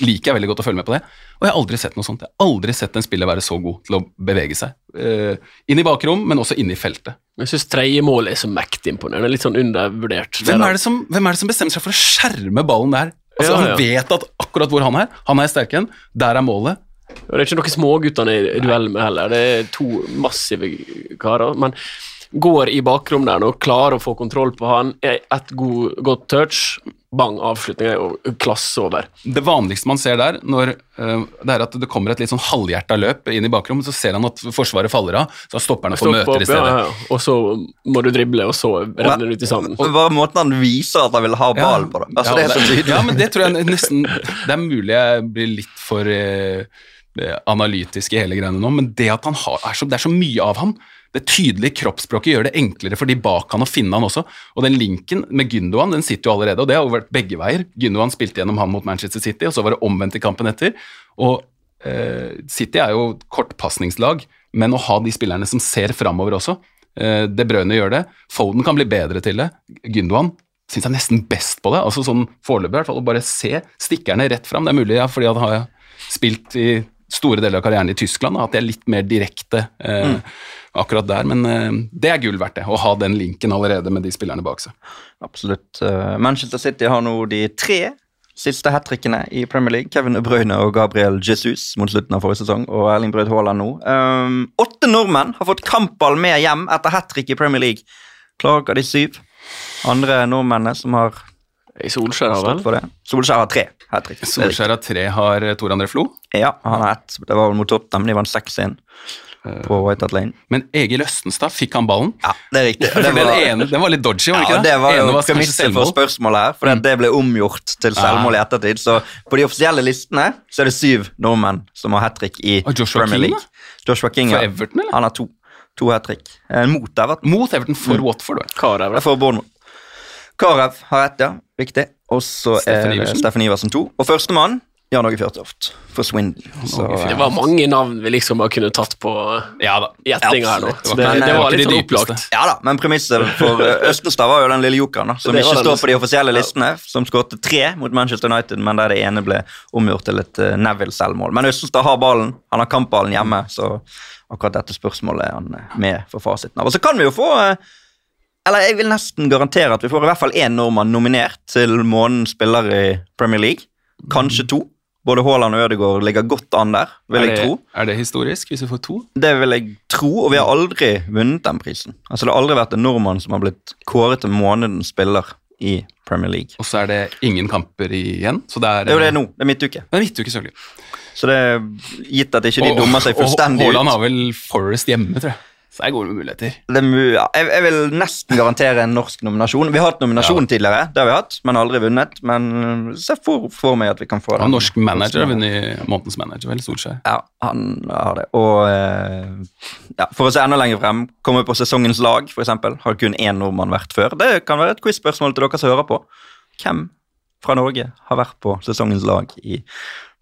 liker jeg veldig godt å følge med på det. Og jeg har aldri sett noe sånt. Jeg har aldri sett en spiller være så god til å bevege seg. Eh, inn i bakrom, men også inne i feltet. Jeg syns tredje mål er så mektig imponerende. Litt sånn undervurdert. Hvem er, det som, hvem er det som bestemmer seg for å skjerme ballen der? Altså, Ja, ja. Han vet at akkurat hvor han er, han er sterk igjen, der er målet. Og det er ikke noen småguttene i duell med heller. Det er to massive karer. Men går i bakrom der og klarer å få kontroll på han. Et god, godt touch, bang, avslutning er jo klasse over. Det vanligste man ser der, når, uh, det er at det kommer et litt sånn halvhjerta løp inn i bakrommet, så ser han at forsvaret faller av, så stopper han opp og møter i opp, i stedet. ja, ja. Og så må du drible, og så renner det ut i sanden. Og bare måten han viser at han vil ha ballen på. da. Altså, Ja, det er så tydelig. Ja, men det tror jeg nesten Det er mulig jeg blir litt for uh, analytisk i hele greiene nå, men det at han har, er så, det er så mye av han. Det tydelige kroppsspråket gjør det enklere for de bak han å finne han også. Og den linken med Gündogan den sitter jo allerede, og det har jo vært begge veier. Gündogan spilte gjennom han mot Manchester City, og så var det omvendt i kampen etter. Og eh, City er jo kortpasningslag, men å ha de spillerne som ser framover også eh, De Brøne gjør det. Foden kan bli bedre til det. Gündogan syns jeg nesten best på det. altså sånn Foreløpig, i hvert fall. Å bare se stikkerne rett fram. Det er mulig ja, fordi han har spilt i store deler av karrieren i Tyskland, at det er litt mer direkte eh, akkurat der. Men eh, det er gull verdt, det. Å ha den linken allerede med de spillerne bak seg. Absolutt. Eh, Manchester City har nå de tre siste hat trickene i Premier League. Kevin De Bruyne og Gabriel Jesus mot slutten av forrige sesong, og Erling Braut Haaland nå. Um, åtte nordmenn har fått kampball med hjem etter hat trick i Premier League. Klarer de syv andre nordmennene som har I Solskjær har vel? Solskjær har tre. Solskjær har tre har Tor André Flo. Ja, han har ett. Det var vel mot Tottenham. De vant 6-1 på White Hat Lane. Men Egil Østenstad fikk han ballen. Ja, det er riktig. Det den, var- ene, den var litt dodgy, var det Ja, ikke det var jo premisset for spørsmålet her, for det ble omgjort til selvmål i ettertid. Så på de offisielle listene så er det syv nordmenn som har hat trick i Joshua Premier King, League. Joshua King, For. Everton, eller? Han har to. To hat trick. Eh, mot Everton. Mot Everton for Watford. vel? Karev. For Bournemouth. Karev har ett, ja. Riktig. Og så er det. Steffen Iversen to. Og førstemann Jan Åge Fjørtoft for Swindon. Så, Det var mange navn vi liksom bare kunne tatt på Ja gjettinga her nå. Det, Men, det eh, var litt de sånn opplagt. ja da, men premisset for eh, Østenstad var jo den lille jokeren, da, som ikke står på de offisielle listene, som skåret tre mot Manchester United, men der det ene ble omgjort til et uh, Neville-selvmål. Men Østenstad har ballen, han har kampballen hjemme, så akkurat dette spørsmålet er han eh, med for fasiten av. Og så kan vi jo få eh, Eller jeg vil nesten garantere at vi får i hvert fall én nordmann nominert til månedens spiller i Premier League. Kanskje to. Både Haaland og Ødegaard ligger godt an der, vil det, jeg tro. er det historisk hvis vi får to? Det vil jeg tro, og vi har aldri vunnet den prisen. Altså Det har aldri vært en nordmann som har blitt kåret til månedens spiller i Premier League. Og så er det ingen kamper igjen. Så det er, Det er jo det nå. Det er midtuke. Det er midtuke, selvfølgelig. Så det er gitt at ikke de Og- dummer seg og ut. Haaland har vel Forest hjemme, tror jeg. Så her går det med muligheter. Det ja, jeg, jeg vil nesten garantere en norsk nominasjon. Vi har hatt nominasjon tidligere, det har vi hatt, men aldri vunnet. Men se for, for meg at vi kan få Han Ja, norsk manager har vunnet månedens manager, vel, Solskjær. Ja, han har det. Og eh, ja, for å se enda lenger frem, komme på sesongens lag, f.eks. Har kun én nordmann vært før. Det kan være et quiz-spørsmål til dere som hører på. Hvem fra Norge har vært på sesongens lag i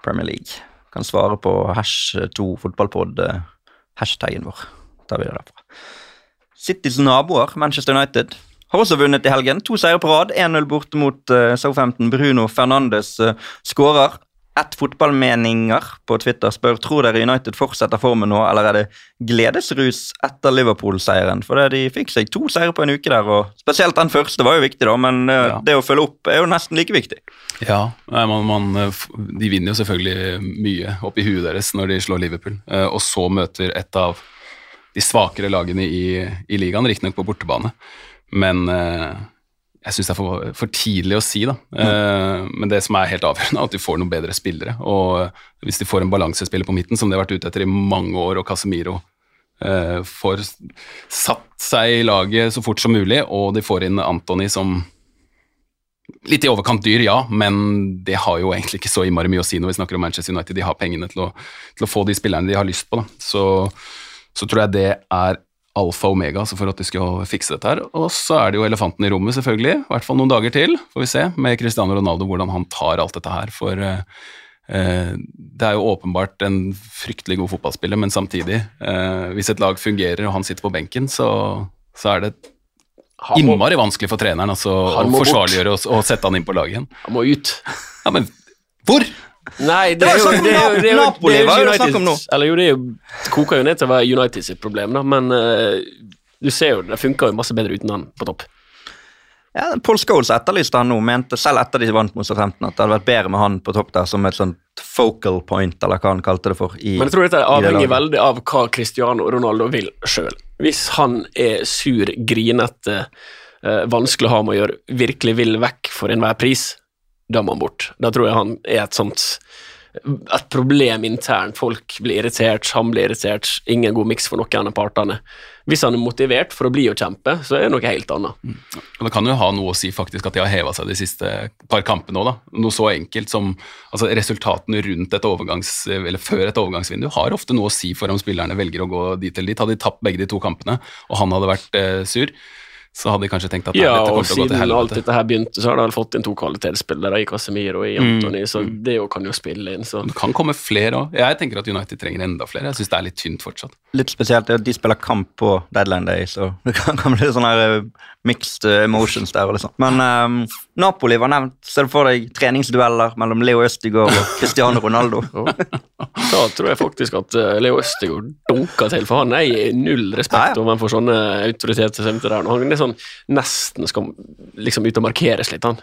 Premier League? Kan svare på hash2fotballpod, eh, hashtagen vår. Tar vi det derfra. Citys naboer, Manchester United, har også vunnet i helgen. To seire på rad. 1-0 borte mot uh, Southampton. Bruno Fernandes uh, skårer. Ett fotballmeninger på Twitter spør tror dere United fortsetter formen nå, eller er det gledesrus etter Liverpool-seieren? For de fikk seg to seire på en uke der, og spesielt den første var jo viktig, da, men uh, Ja. det å følge opp er jo nesten like viktig. Ja, man, man, eh, De vinner jo selvfølgelig mye oppi huet deres når de slår Liverpool, eh, og så møter et av de svakere lagene i, i ligaen, riktignok på bortebane. Men eh, jeg syns det er for, for tidlig å si, da. Eh, men det som er helt avgjørende, er at de får noen bedre spillere. Og eh, hvis de får en balansespiller på midten, som de har vært ute etter i mange år, og Casemiro eh, får satt seg i laget så fort som mulig, og de får inn Antony som Litt i overkant dyr, ja, men det har jo egentlig ikke så innmari mye å si når vi snakker om Manchester United. De har pengene til å, til å få de spillerne de har lyst på. Da. Så, så tror jeg det er alfa og omega altså for at de skal fikse dette her. Og så er det jo elefanten i rommet, selvfølgelig. I hvert fall noen dager til, får vi se, med Cristiano Ronaldo, hvordan han tar alt dette her. For eh, eh, det er jo åpenbart en fryktelig god fotballspiller, men samtidig, eh, hvis et lag fungerer og han sitter på benken, så, så er det innmari vanskelig for treneren altså, å forsvarliggjøre og, og sette han inn på laget igjen. han må ut. Ja, men hvor? Nei, det, var er jo, det, er jo, det, er jo, Napoli, det er jo det United om nå? Eller jo, det er jo, koker jo ned til å være United sitt problem, da, men uh, du ser jo det funker jo masse bedre uten han på topp. Ja, Paul Scholes etterlyste han nå, mente selv etter de vant mot Southampton at det hadde vært bedre med han på topp der som et sånt focal point, eller hva han kalte det for. I, Men jeg tror dette i det avhenger veldig av hva Cristiano Ronaldo vil sjøl. Hvis han er sur, grinete, eh, vanskelig å ha med å gjøre, virkelig vil vekk for enhver pris, da må han bort. Da tror jeg han er et sånt et problem internt. Folk blir irritert, han blir irritert. Ingen god miks for noen av partene. Hvis han er motivert for å bli og kjempe, så er det noe helt annet. Og Det kan jo ha noe å si faktisk at de har heva seg de siste par kampene òg. Noe så enkelt som altså resultatene rundt et overgangs, eller før et overgangsvindu har ofte noe å si for om spillerne velger å gå dit eller dit. Hadde de tapt begge de to kampene, og han hadde vært eh, sur, så hadde de kanskje tenkt at nei, Ja, dette og kommer til å gå til siden alt dette her begynte, så har de vel fått inn to kvalitetsspillere i Casemiro og i Antony, så det jo kan jo spille inn. Så Det kan komme flere òg. Jeg tenker at United trenger enda flere. Jeg syns det er litt tynt fortsatt. Litt spesielt er at de spiller kamp på deadline day, så det kan, kan bli sånne her, eh, mixed eh, emotions der. og litt. Men eh, Napoli var nevnt. Ser du for deg treningsdueller mellom Leo Østigård og Cristiano Ronaldo? Da tror jeg faktisk at eh, Leo Østegård dunker til, for han er null respekt Ja, ja. overfor sånne autoriteter som der. Han er sånn nesten skal liksom ut og markeres litt, han.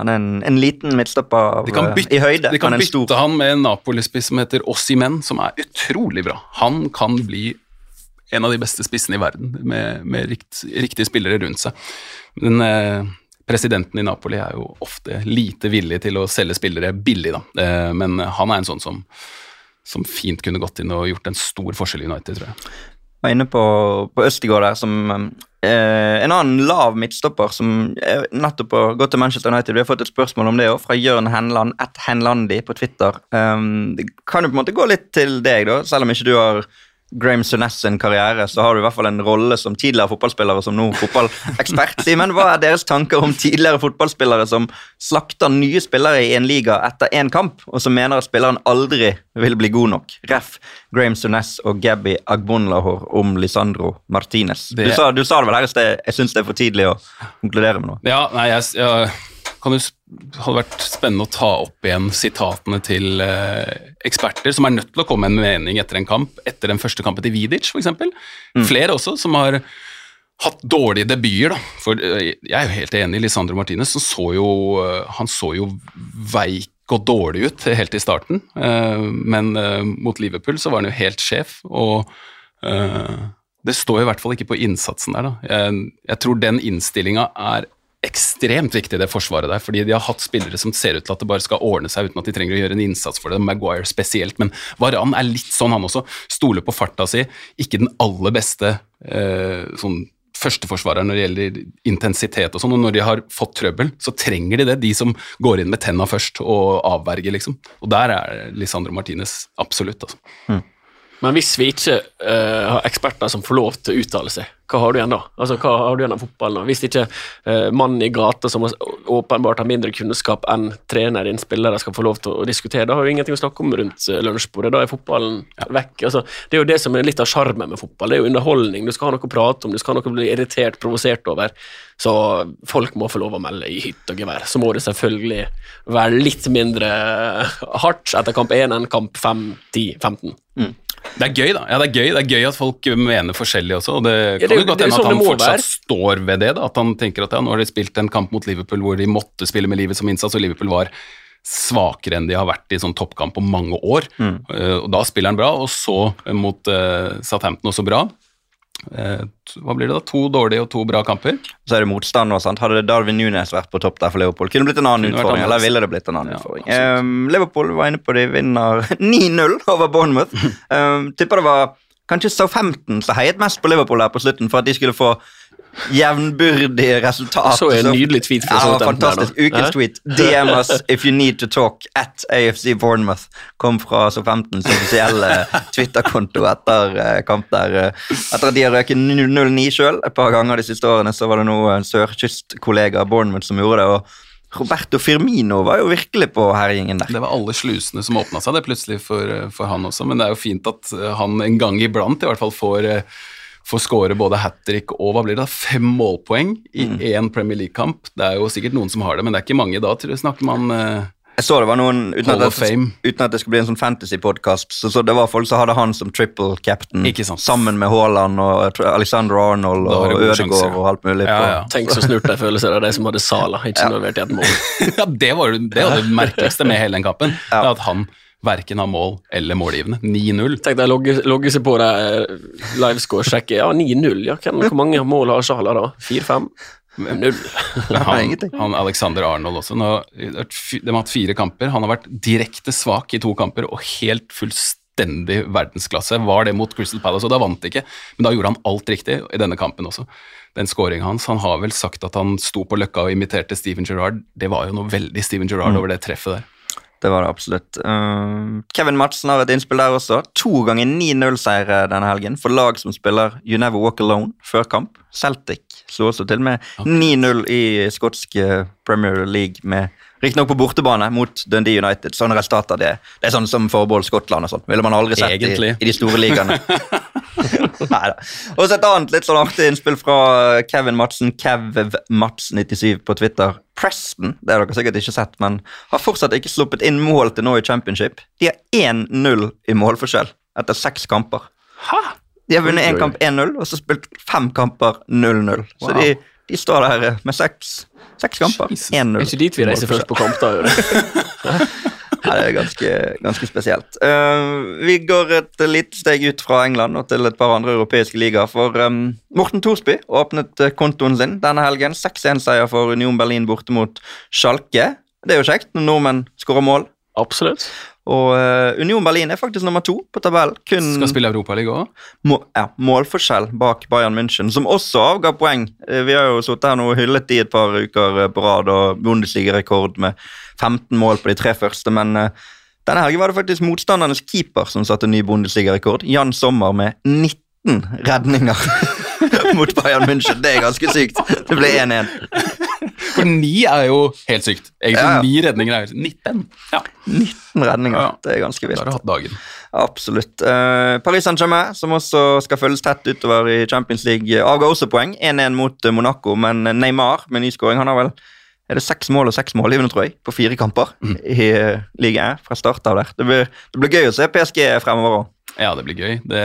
Han er en, en liten midtstopper eh, i høyde. de kan han bytte stor. han med en Napoli-spiss som heter Ossimen, som er utrolig bra. Han kan bli en av de beste spissene i verden, med, med rikt, riktige spillere rundt seg. Men eh, presidenten i Napoli er jo ofte lite villig til å selge spillere billig, da. Eh, men han er en sånn som, som fint kunne gått inn og gjort en stor forskjell i United, tror jeg. var inne på, på Østigård der, som eh, En annen lav midtstopper som nettopp har gått til Manchester United. Vi har fått et spørsmål om det òg, fra Jørn Henland, at Henlandi på Twitter. Um, det kan jo på en måte gå litt til deg, da, selv om ikke du har Graham Sunes sin karriere, så har du i hvert fall en rolle som tidligere fotballspiller og som nå fotballekspert. Simen, hva er deres tanker om tidligere fotballspillere som slakter nye spillere i en liga etter én kamp, og som mener at spilleren aldri vil bli god nok? Ref. Graham Sunes og Gabby Agbonlahor om Lisandro Martinez. Du, sa, du sa det vel her i sted, jeg syns det er for tidlig å konkludere med noe. Ja, nei, jeg, jeg kan det hadde vært spennende å ta opp igjen sitatene til eh, eksperter som er nødt til å komme med en mening etter en kamp, etter den første kampen til Vidic f.eks. Mm. Flere også som har hatt dårlige debuter. da. For eh, Jeg er jo helt enig. Lisandro Martinez som så jo, eh, han så jo veik og dårlig ut helt i starten, men mot Liverpool så var han jo helt sjef. og det står i hvert fall ikke på innsatsen der. da. Jeg, jeg tror den innstillinga er ekstremt viktig, det forsvaret der. Fordi de har hatt spillere som ser ut til at det bare skal ordne seg uten at de trenger å gjøre en innsats for det. Maguire spesielt, men Varan er litt sånn, han også. Stoler på farta si. Ikke den aller beste eh, sånn førsteforsvareren når det gjelder intensitet og sånn, og når de har fått trøbbel, så trenger de det, de som går inn med tenna først og avverger, liksom. Og der er Lisandro Martinez absolutt, altså. Men hvis vi ikke uh, har eksperter som får lov til å uttale seg, hva har du igjen da? Altså, hva har du igjen av fotballen? da? Hvis ikke uh, mannen i gata som åpenbart har mindre kunnskap enn trener din spillere skal få lov til å diskutere, da har vi ingenting å snakke om rundt eh, lunsjbordet. Da er fotballen vekk. Altså, det er jo det som er litt av sjarmen med fotball. Det er jo underholdning. Du skal ha noe å prate om, du skal ha noe å bli irritert, provosert over. Så folk må få lov å melde i hytt og gevær. Så må det selvfølgelig være litt mindre hardt etter kamp 1 enn kamp 5, 10, 15. Det er gøy, da. Ja, det er gøy Det er gøy at folk mener forskjellig også. og Det Ja, kan det er jo godt hende sånn at han fortsatt være. står ved det. da, At han tenker at ja, nå har de spilt en kamp mot Liverpool hvor de måtte spille med livet som innsats, og Liverpool var svakere enn de har vært i sånn toppkamp på mange år. Eh, og Da spiller han bra, og så mot uh, Southampton også bra. Eh, hva blir det da? To dårlige og to bra kamper? Så er det motstand og sånt. Hadde Darwin Nunes vært på topp der for Liverpool, kunne det blitt en annen Kunne utfordring. Eller ville det blitt en annen Ja, utfordring. Um, Liverpool var inne på de vinner 9-0 over Bournemouth. Um, tipper det var kanskje Southampton som heiet mest på Liverpool der på slutten for at de skulle få jevnbyrdige resultat. Så en nydelig tweet fra ja, Fantastisk. Ukens tweet. DM us if you need to talk at AFC Bournemouth. Kom fra Southamptons offisielle Twitter-konto etter eh, kamp der. eh, Etter at de har røket 0-9 sjøl et par ganger de siste årene, så var det nå en sørkystkollega av Bournemouth som gjorde det. og Roberto Firmino var jo virkelig på herjingen der. Det var alle slusene som åpna seg det plutselig for, eh, for han også, men det er jo fint at eh, han en gang iblant i hvert fall får, eh, får skåre både hat trick og hva blir det da, fem målpoeng i én Premier League-kamp. Det er jo sikkert noen som har det, men det er ikke mange da, tror jeg, snakker man eh, Jeg så det var noen, uten at, det, uten at det skulle bli en sånn fantasy-podkast, så, så det var folk som hadde han som triple captain Ikke sant. sammen med Haaland og Alexander Arnold og Ødegaard og alt mulig. Ja, på- ja. Tenk så snurt de føler seg av de som hadde Sala, ikke involvert i et mål. Ja, det var, det, det var det merkeligste med hele den kampen. At han verken har mål eller målgivende. 9-0. Tenk deg logge, logge seg på det eh, livescore, sjekke. Ja, 9-0. Ja, hvor mange mål har Sjala da? 4-5? Null. Han, han Alexander Arnold også. Nå, de har hatt fire kamper. Han har vært direkte svak i to kamper og helt fullstendig verdensklasse. Var det mot Crystal Palace, og da vant de ikke. Men da gjorde han alt riktig i denne kampen også. Den scoringen hans. Han har vel sagt at han sto på løkka og imiterte Steven Gerrard. Det var jo noe veldig Steven Gerrard over det treffet der. Det var det absolutt. Uh, Kevin Madsen har et innspill der også. To ganger 9-0-seier denne helgen for lag som spiller You Never Walk Alone før kamp. Celtic slo også til med 9-0 i skotsk eh, Premier League, med riktignok på bortebane mot Dundee United. Sånne resultater det, det er sånn som forbehold Skottland og sånt. Ville man aldri sett i, i de store ligaene. Neida. Og så et annet litt sånn artig innspill fra Kevin Madsen, KevMats97 på Twitter. Preston, det har dere sikkert ikke sett, men har fortsatt ikke sluppet inn mål til nå i championship. De har 1-0 i målforskjell etter seks kamper. De har vunnet én kamp 1-0, og så spilt fem kamper 0-0. Så Wow. de, de står der med seks, seks kamper. 1-0. Er ikke dit vi reiser først på kamp, da? det? Er ganske, ganske spesielt. Uh, vi går et lite steg ut fra England og til et par andre europeiske ligaer. For um, Morten Thorsby åpnet eh, kontoen sin denne helgen. 6-1-seier for Union Berlin borte mot Schalke. Det er jo kjekt når nordmenn skårer mål. Absolutt. Og eh, Union Berlin er faktisk nummer to på tabellen. Kun Skal spille Europaliga òg. må, ja, målforskjell bak Bayern München, som også avga poeng. Eh, Vi har jo sittet her nå og hyllet de et par uker eh, på rad, og Bundesliga-rekord med 15 mål på de tre første, men uh, Denne helgen var det faktisk motstandernes keeper som satte ny Bundesliga-rekord. Jan Sommer med 19 redninger mot Bayern München. Det er ganske sykt. Det ble 1-1. For ni er jo helt sykt. Egentlig ni redninger er 19. Ja, 19 redninger. Ja. Det er ganske vilt. da har du hatt dagen. Absolutt. Uh, Paris Saint-Germain, som også skal følges tett utover i Champions League, avga også poeng. 1-1 mot eh, Monaco, men Neymar med ny skåring han har vel er det seks mål og seks målgivende, tror jeg, på fire kamper i uh, ligaen fra start av der. Det blir, det blir gøy å se PSG fremover òg. Ja, det blir gøy. Det,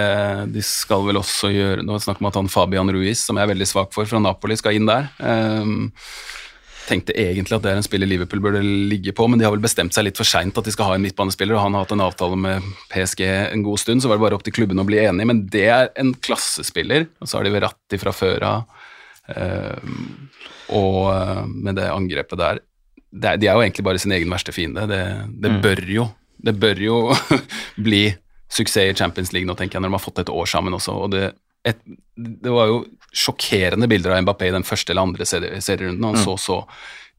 de skal vel også gjøre Nå vi snakk om at han Fabian Ruiz, som jeg er veldig svak for, fra Napoli, skal inn der. Ehm, tenkte egentlig at det er en spiller Liverpool burde ligge på, men de har vel bestemt seg litt for seint at de skal ha en midtbanespiller, og han har hatt en avtale med PSG en god stund, så var det bare opp til klubben å bli enig, men det er en klassespiller, og så har de Verratti fra før av, ehm, og eh, med det angrepet der det er, De er jo egentlig bare sin egen verste fiende. Det, det bør jo Det bør jo bli suksess i Champions League nå, tenker jeg, når de har fått et år sammen også. og det, et, det var jo sjokkerende bilder av Mbappé i den første eller andre serierunden. Han så så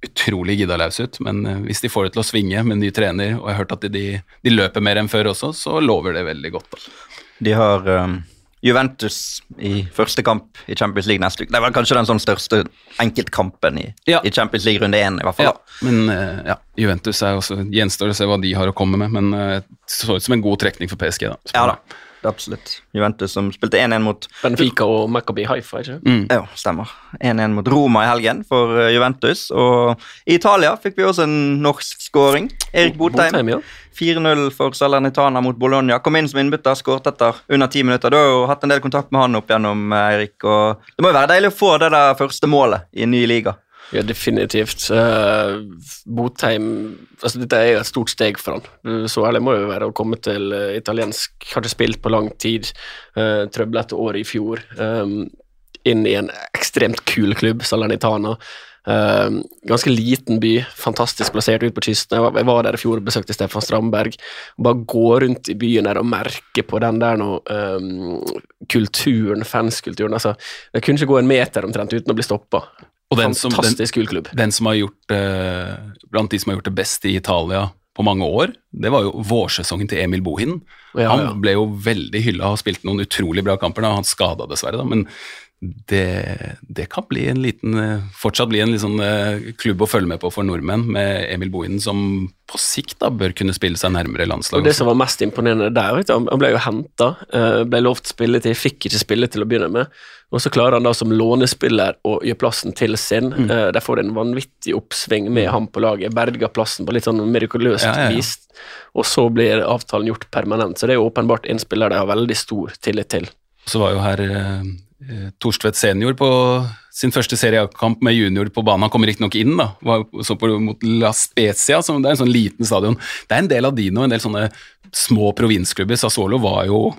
utrolig giddalaus ut, men eh, hvis de får det til å svinge med ny trener, og jeg har hørt at de, de, løper mer enn før også, så lover det veldig godt. Da. De har um, Juventus i første kamp i Champions League neste uke. Det er vel kanskje den sånn største enkeltkampen i, Ja. i Champions League runde én, i hvert fall. Ja, men uh, ja, Juventus er også gjenstår å se hva de har å komme med, men det det så ut som en god trekning for PSG. da. Ja da, absolutt. Juventus som spilte 1-1 mot Benfica og Maccabi Haifa, ikke Mm. Ja, stemmer. 1-1 mot Roma i helgen for uh, Juventus. Og i Italia fikk vi også en norsk scoring. Erik Botheim. Botheim, ja. 4-0 for Salernitana mot Bologna. Kom inn som innbytter, skåret etter under ti minutter. Du har jo hatt en del kontakt med han opp gjennom, eh, Erik. og Det må jo være deilig å få det der første målet i en ny liga. Ja, definitivt. Uh, Botheim altså Dette er jo et stort steg for han. Så ærlig må jo være å komme til uh, italiensk. Har ikke spilt på lang tid. Uh, Trøblete år i fjor. Um, inn i en ekstremt kul klubb, Salernitana. Uh, ganske liten by, fantastisk plassert ute på kysten. Jeg var, jeg var der i fjor og besøkte Stefan Strandberg. Bare gå rundt i byen der og merke på den der nå um, kulturen, fanskulturen. Altså, jeg kunne ikke gå en meter omtrent uten å bli stoppa. Og den som, den, Fantastisk kul klubb. den som har gjort eh, Blant de som har gjort det best i Italia på mange år, det var jo vårsesongen til Emil Bohin. Ja, ja. Han ble jo veldig hylla og spilte noen utrolig bra kamper. da, Han skada dessverre, da, men det, det kan bli en liten, eh, fortsatt bli en sånn eh, klubb å følge med på for nordmenn, med Emil Bohinen som på sikt da bør kunne spille seg nærmere Og landslaget. det som var mest imponerende der, vet du, han ble jo henta, ble lovt spilletid, fikk ikke spille til å begynne med. Og så klarer han da som lånespiller å gjøre plassen til sin. Mm. Eh, De får en vanvittig oppsving med ham på laget, berga plassen på litt sånn mirakuløst Ja, ja, ja. vis. Og så blir avtalen gjort permanent. Så det er jo åpenbart en spiller de har veldig stor tillit til. Så var jo her eh, eh, Torstvedt senior på sin første seriekamp med junior på banen. Han kommer riktignok inn, da. Så på, mot La Spezia, som det er en sånn liten stadion. Det er en del av de nå, en del sånne små provinsklubber. Sassuolo var jo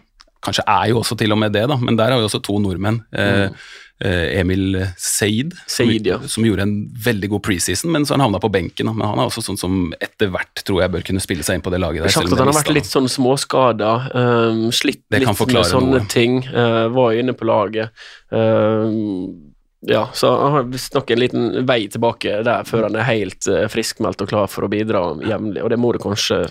Kanskje er jo også til og med det, da, men der har vi også to nordmenn. Mm. eh, Emil Seid, Seid, ja. som gjorde en veldig god preseason, men så han havna på benken. Men han er også sånn som etter hvert tror jeg bør kunne spille seg inn på det laget der. er sagt at han har vært litt sånn småskada, um, slitt litt med sånne noe. ting. Uh, var inne på laget. Um, ja, så han har visst nok en liten vei tilbake der før han er helt uh, friskmeldt og klar for å bidra jevnlig, og det må du kanskje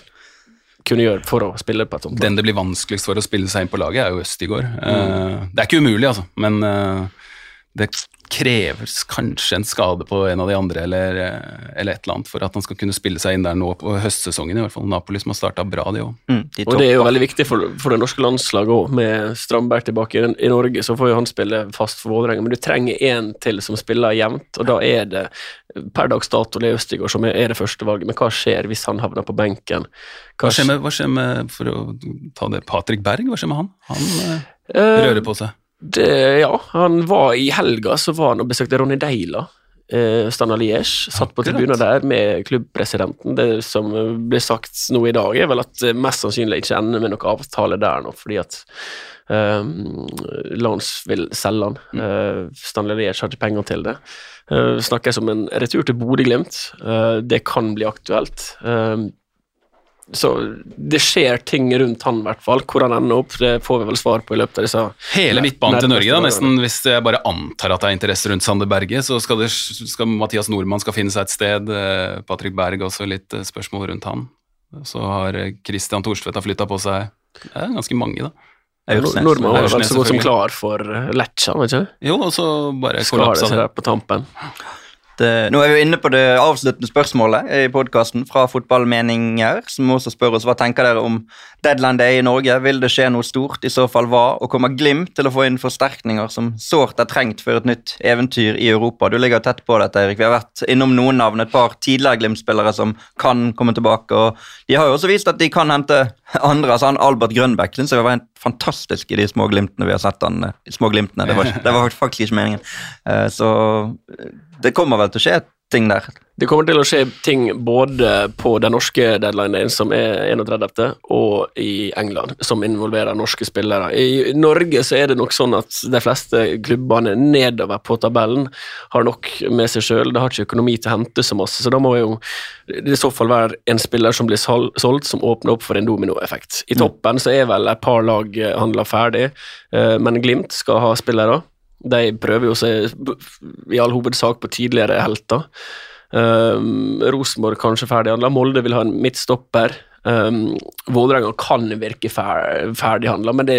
kunne gjøre for å spille på et sånt lag. Den det blir vanskeligst for å spille seg inn på laget, er jo Østigård. Eh, det er ikke umulig, altså, men eh, det kreves kanskje en skade på en av de andre eller, eller et eller annet for at han skal kunne spille seg inn der nå på høstsesongen. i hvert fall Napoli som har starta bra, de òg. Mm, de Og det er jo veldig viktig for, for det norske landslaget òg. Med Strandberg tilbake i, i Norge, så får jo han spille fast for Vålerenga. Men du trenger én til som spiller jevnt, og da er det per dags dato Leo Østigård som er, det første valget. Men hva skjer hvis han havner på benken? Hva skjer med, hva skjer med for å ta det, Patrick Berg? Hva skjer med han? Han Eh, rører på seg. Det, ja, han var i helga så var han og besøkte Ronny Deila. Eh, Stana Liège satt på tribunen der med klubbpresidenten. Det som ble sagt nå i dag, er vel at mest sannsynlig ikke ender med noen avtale der nå, fordi at um, Lance vil selge han. Uh, Stanley Liège har ikke penger til det. Uh, snakkes om en retur til Bodø-Glimt. Uh, det kan bli aktuelt. Um, så det skjer ting rundt han, i hvert fall. Hvor han ender opp, det får vi vel svar på i løpet av disse Hele midtbanen til Norge, da, nesten hvis jeg bare antar at det er interesse rundt Sander Berge, så skal, det, skal Mathias Nordmann skal finne seg et sted. eh, Patrick Berg også, litt eh, spørsmål rundt han. Så har eh, Christian Thorstvedt har flytta på seg Det er ganske mange, da. Aursnes. Nordmann var vel så godt som klar for Letcha, ikke det? Jo, og så bare Skar det kollapsa seg det. der på tampen. Det, nå er vi inne på det avsluttende spørsmålet i podkasten fra Fotballmeninger, som også spør oss hva tenker dere om deadland day i Norge. Vil det skje noe stort? I så fall hva? Og kommer Glimt til å få inn forsterkninger som sårt er trengt for et nytt eventyr i Europa? Du ligger tett på dette, Erik. Vi har vært innom noen navn, et par tidligere Glimt-spillere som kan komme tilbake. og De har jo også vist at de kan hente andre. altså han Albert Grønbæk syns jeg var helt fantastisk i de små glimtene vi har sett han, eh, de små glimtene. Det var, det var faktisk ikke meningen. Eh, Så eh, det kommer vel til å skje ting der. Det kommer til å skje ting både på den norske deadline som er 31., og i England, som involverer norske spillere. I Norge så er det nok sånn at de fleste klubbene nedover på tabellen har nok med seg sjøl. De har ikke økonomi til å hente så masse, så da må jo det i så fall være en spiller som blir solgt, som åpner opp for en dominoeffekt. I toppen så er vel et par lag handla ferdig, eh, men Glimt skal ha spillere. De prøver jo seg i all hovedsak på tidligere helter. Um, Rosenborg kanskje ferdighandla. Molde vil ha en midtstopper. Um, Vålerenga kan virke fer ferdighandla, men det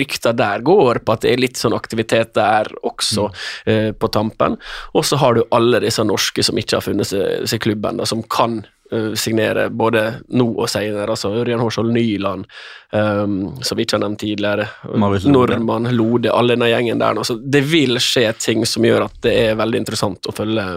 rykta der går på at det er litt sånn aktivitet der også eh, på tampen. Og så har du alle disse norske som ikke har funnet seg, seg klubben, da, som kan signere både nå og senere. Altså Ørjan Hårsvold Nyland, um, som vi ikke har nevnt tidligere. Nordmann, Lode, alle denne gjengen der. Så det vil skje ting som gjør at det er veldig interessant å følge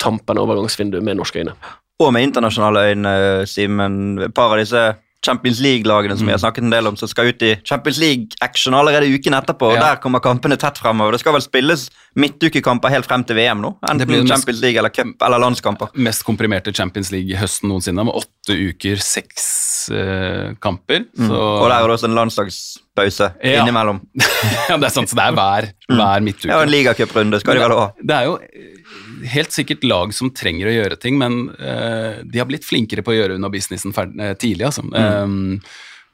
tampen av overgangsvinduet med norske øyne. Og med internasjonale øyne, Simen. Et par av disse Champions League-lagene som vi har snakket en del om, som skal ut i Champions League-action allerede uken etterpå. og Ja. Der kommer kampene tett fremover. Det skal vel spilles midtukekamper helt frem til VM nå? Enten Champions League eller cup eller landskamper. Mest komprimerte Champions League-høsten noensinne, med åtte uker, seks eh, kamper. Så Mm. Og der er det også en landslagspause Ja. innimellom. ja, det er sant, så det er hver, hver midtuke. Ja, og en ligacuprunde skal de vel ha. Det er jo eh, helt sikkert lag som trenger å gjøre ting, men eh, de har blitt flinkere på å gjøre unna businessen eh, tidlig. Altså. Eh,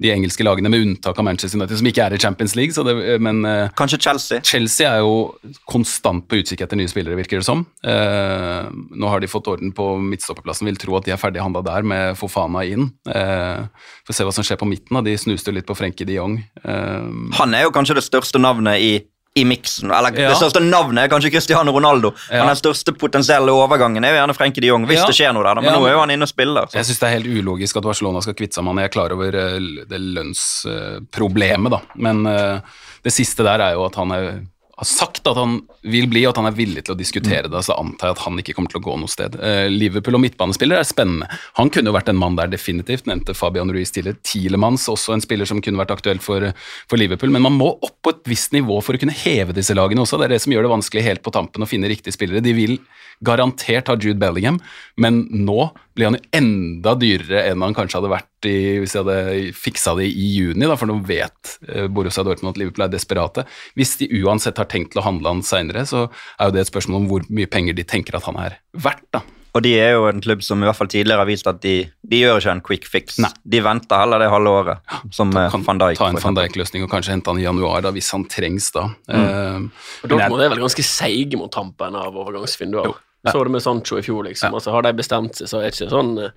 de engelske lagene, med unntak av Manchester United, som ikke er i Champions League. Så det, eh, men eh, Kanskje Chelsea. Chelsea er jo konstant på utkikk etter nye spillere, virker det som. Eh, nå har de fått orden på midtstopperplassen, vil tro at de er ferdighandla der med Fofana inn. Eh, Får se hva som skjer på midten. da. De snuste jo litt på Frenkie de Jong. Eh, Han er jo kanskje det største navnet i, i miksen. Eller Ja. det største navnet er kanskje Cristiano Ronaldo. Ja. Men den største potensielle overgangen er jo gjerne Frenkie de Jong, hvis Ja. det skjer noe der. Men nå er jo han inne og spiller. Så. Jeg syns det er helt ulogisk at Barcelona skal kvitte seg med han. Jeg er klar over eh, det lønnsproblemet, da. Men eh, det siste der er jo at han er, har sagt at han vil bli, og at han er villig til å diskutere det. Så antar jeg at han ikke kommer til å gå noe sted. Eh, Liverpool og midtbanespillere er spennende. Han kunne jo vært en mann der definitivt. Nevnte Fabian Ruiz tidligere. Tielemanns, også en spiller som kunne vært aktuell for, for Liverpool. Men man må opp på et visst nivå for å kunne heve disse lagene også. Det er det som gjør det vanskelig helt på tampen å finne riktige spillere. De vil garantert har Jude Bellingham, men nå blir han jo enda dyrere enn han kanskje hadde vært i, hvis de hadde fiksa det i juni, da, for nå vet eh, Borussia Dortmund at Liverpool er desperate. Hvis de uansett har tenkt til å handle han seinere, så er jo det et spørsmål om hvor mye penger de tenker at han er verdt. da. Og de er jo en klubb som i hvert fall tidligere har vist at de, de gjør ikke en quick fix. Nei. De venter heller det halve året, som eh, Kan van Dijk. ta en van. Dijk-løsning og kanskje hente han i januar, da, hvis han trengs da. Mm. Uh, Og Dortmund er vel ganske seige mot tampen av overgangsvinduer. Jo. Så det med Sancho i fjor, liksom. Ja. Altså, har de bestemt seg, så er det ikke sånn eh,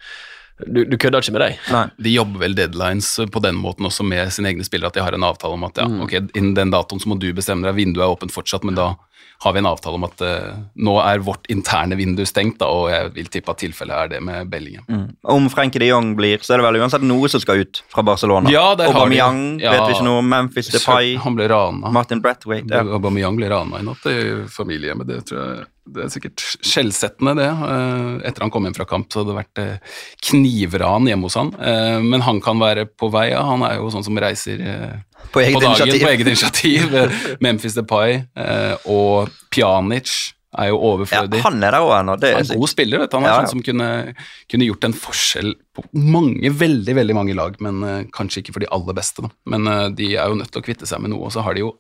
Du, du kødder ikke med deg. Nei. de jobber vel deadlines på den måten også med sine egne spillere, at de har en avtale om at ja, Mm. ok, innen den datoen så må du bestemme deg, vinduet er åpent fortsatt, men da har vi en avtale om at uh, nå er vårt interne vindu stengt, da, og jeg vil tippe at tilfellet er det med Bellingham. Mm. Om Frenkie de Jong blir, så er det vel uansett noe som skal ut fra Barcelona. Ja, det har de- Aubameyang ja. vet vi ikke noe om. Memphis Depay, Han ble rana. Martin Brathwaite. Ja. Aubameyang ble rana i natt i familiehjemmet. Det tror jeg det er sikkert skjellsettende, det. Eh, Etter han kom hjem fra kamp, så hadde det vært eh, knivran hjemme hos han. Men han kan være på vei, ja. Han er jo sånn som reiser På eget på dagen initiativ. på eget initiativ. Eh, Memphis Depay eh, og Pjanic er jo Ja, overflødig. han er der òg ennå. Det Han er en god spiller, vet du. Han er Ja, ja. sånn som kunne, kunne gjort en forskjell på mange, veldig veldig mange lag, men eh, kanskje ikke for de aller beste. Da. Men de er jo nødt til å kvitte seg med noe, og så har de jo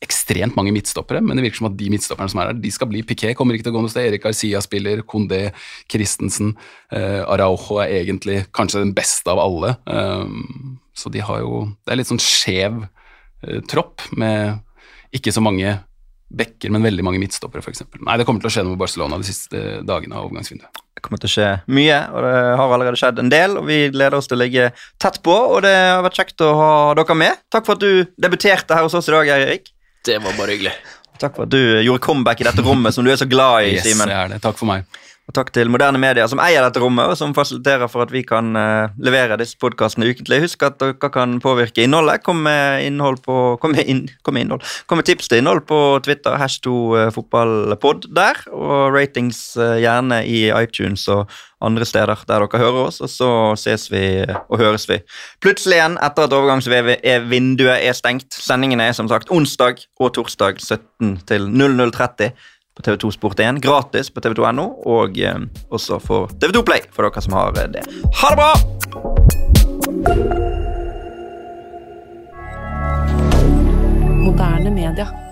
ekstremt mange midtstoppere, men det virker som at de midtstopperne som er der, de skal bli Piquet, kommer ikke til å gå noe sted. Erik Arcia spiller, Condé, Christensen, eh, Araujo er egentlig kanskje den beste av alle. Um, så de har jo Det er litt sånn skjev eh, tropp med ikke så mange bekker, men veldig mange midtstoppere, f.eks. Nei, det kommer til å skje noe med Barcelona de siste dagene av overgangsvinduet. Det kommer til å skje mye, og det har allerede skjedd en del. og Vi gleder oss til å ligge tett på, og det har vært kjekt å ha dere med. Takk for at du debuterte her hos oss i dag, Eirik. Det var bare hyggelig. Takk for at du gjorde comeback i dette rommet som du er så glad i, Yes, Simen. det er det. Takk for meg. Og takk til Moderne medier som eier dette rommet, og som fasiliterer for at vi kan uh, levere disse podkastene ukentlig. Husk at dere kan påvirke innholdet. Kom med innhold på Kom med, inn, kom med innhold. Kom med tips til innhold på Twitter, hashtag fotballpod der. Og ratings uh, gjerne i iTunes og andre steder der dere hører oss. Og så ses vi og høres vi plutselig igjen etter at overgangsvinduet er stengt. Sendingene er som sagt onsdag og torsdag 17 til 00.30 på TV2 Sport1, gratis på tv2.no, og eh, også for TV2 Play for dere som har eh, det. Ha det bra! Moderne media.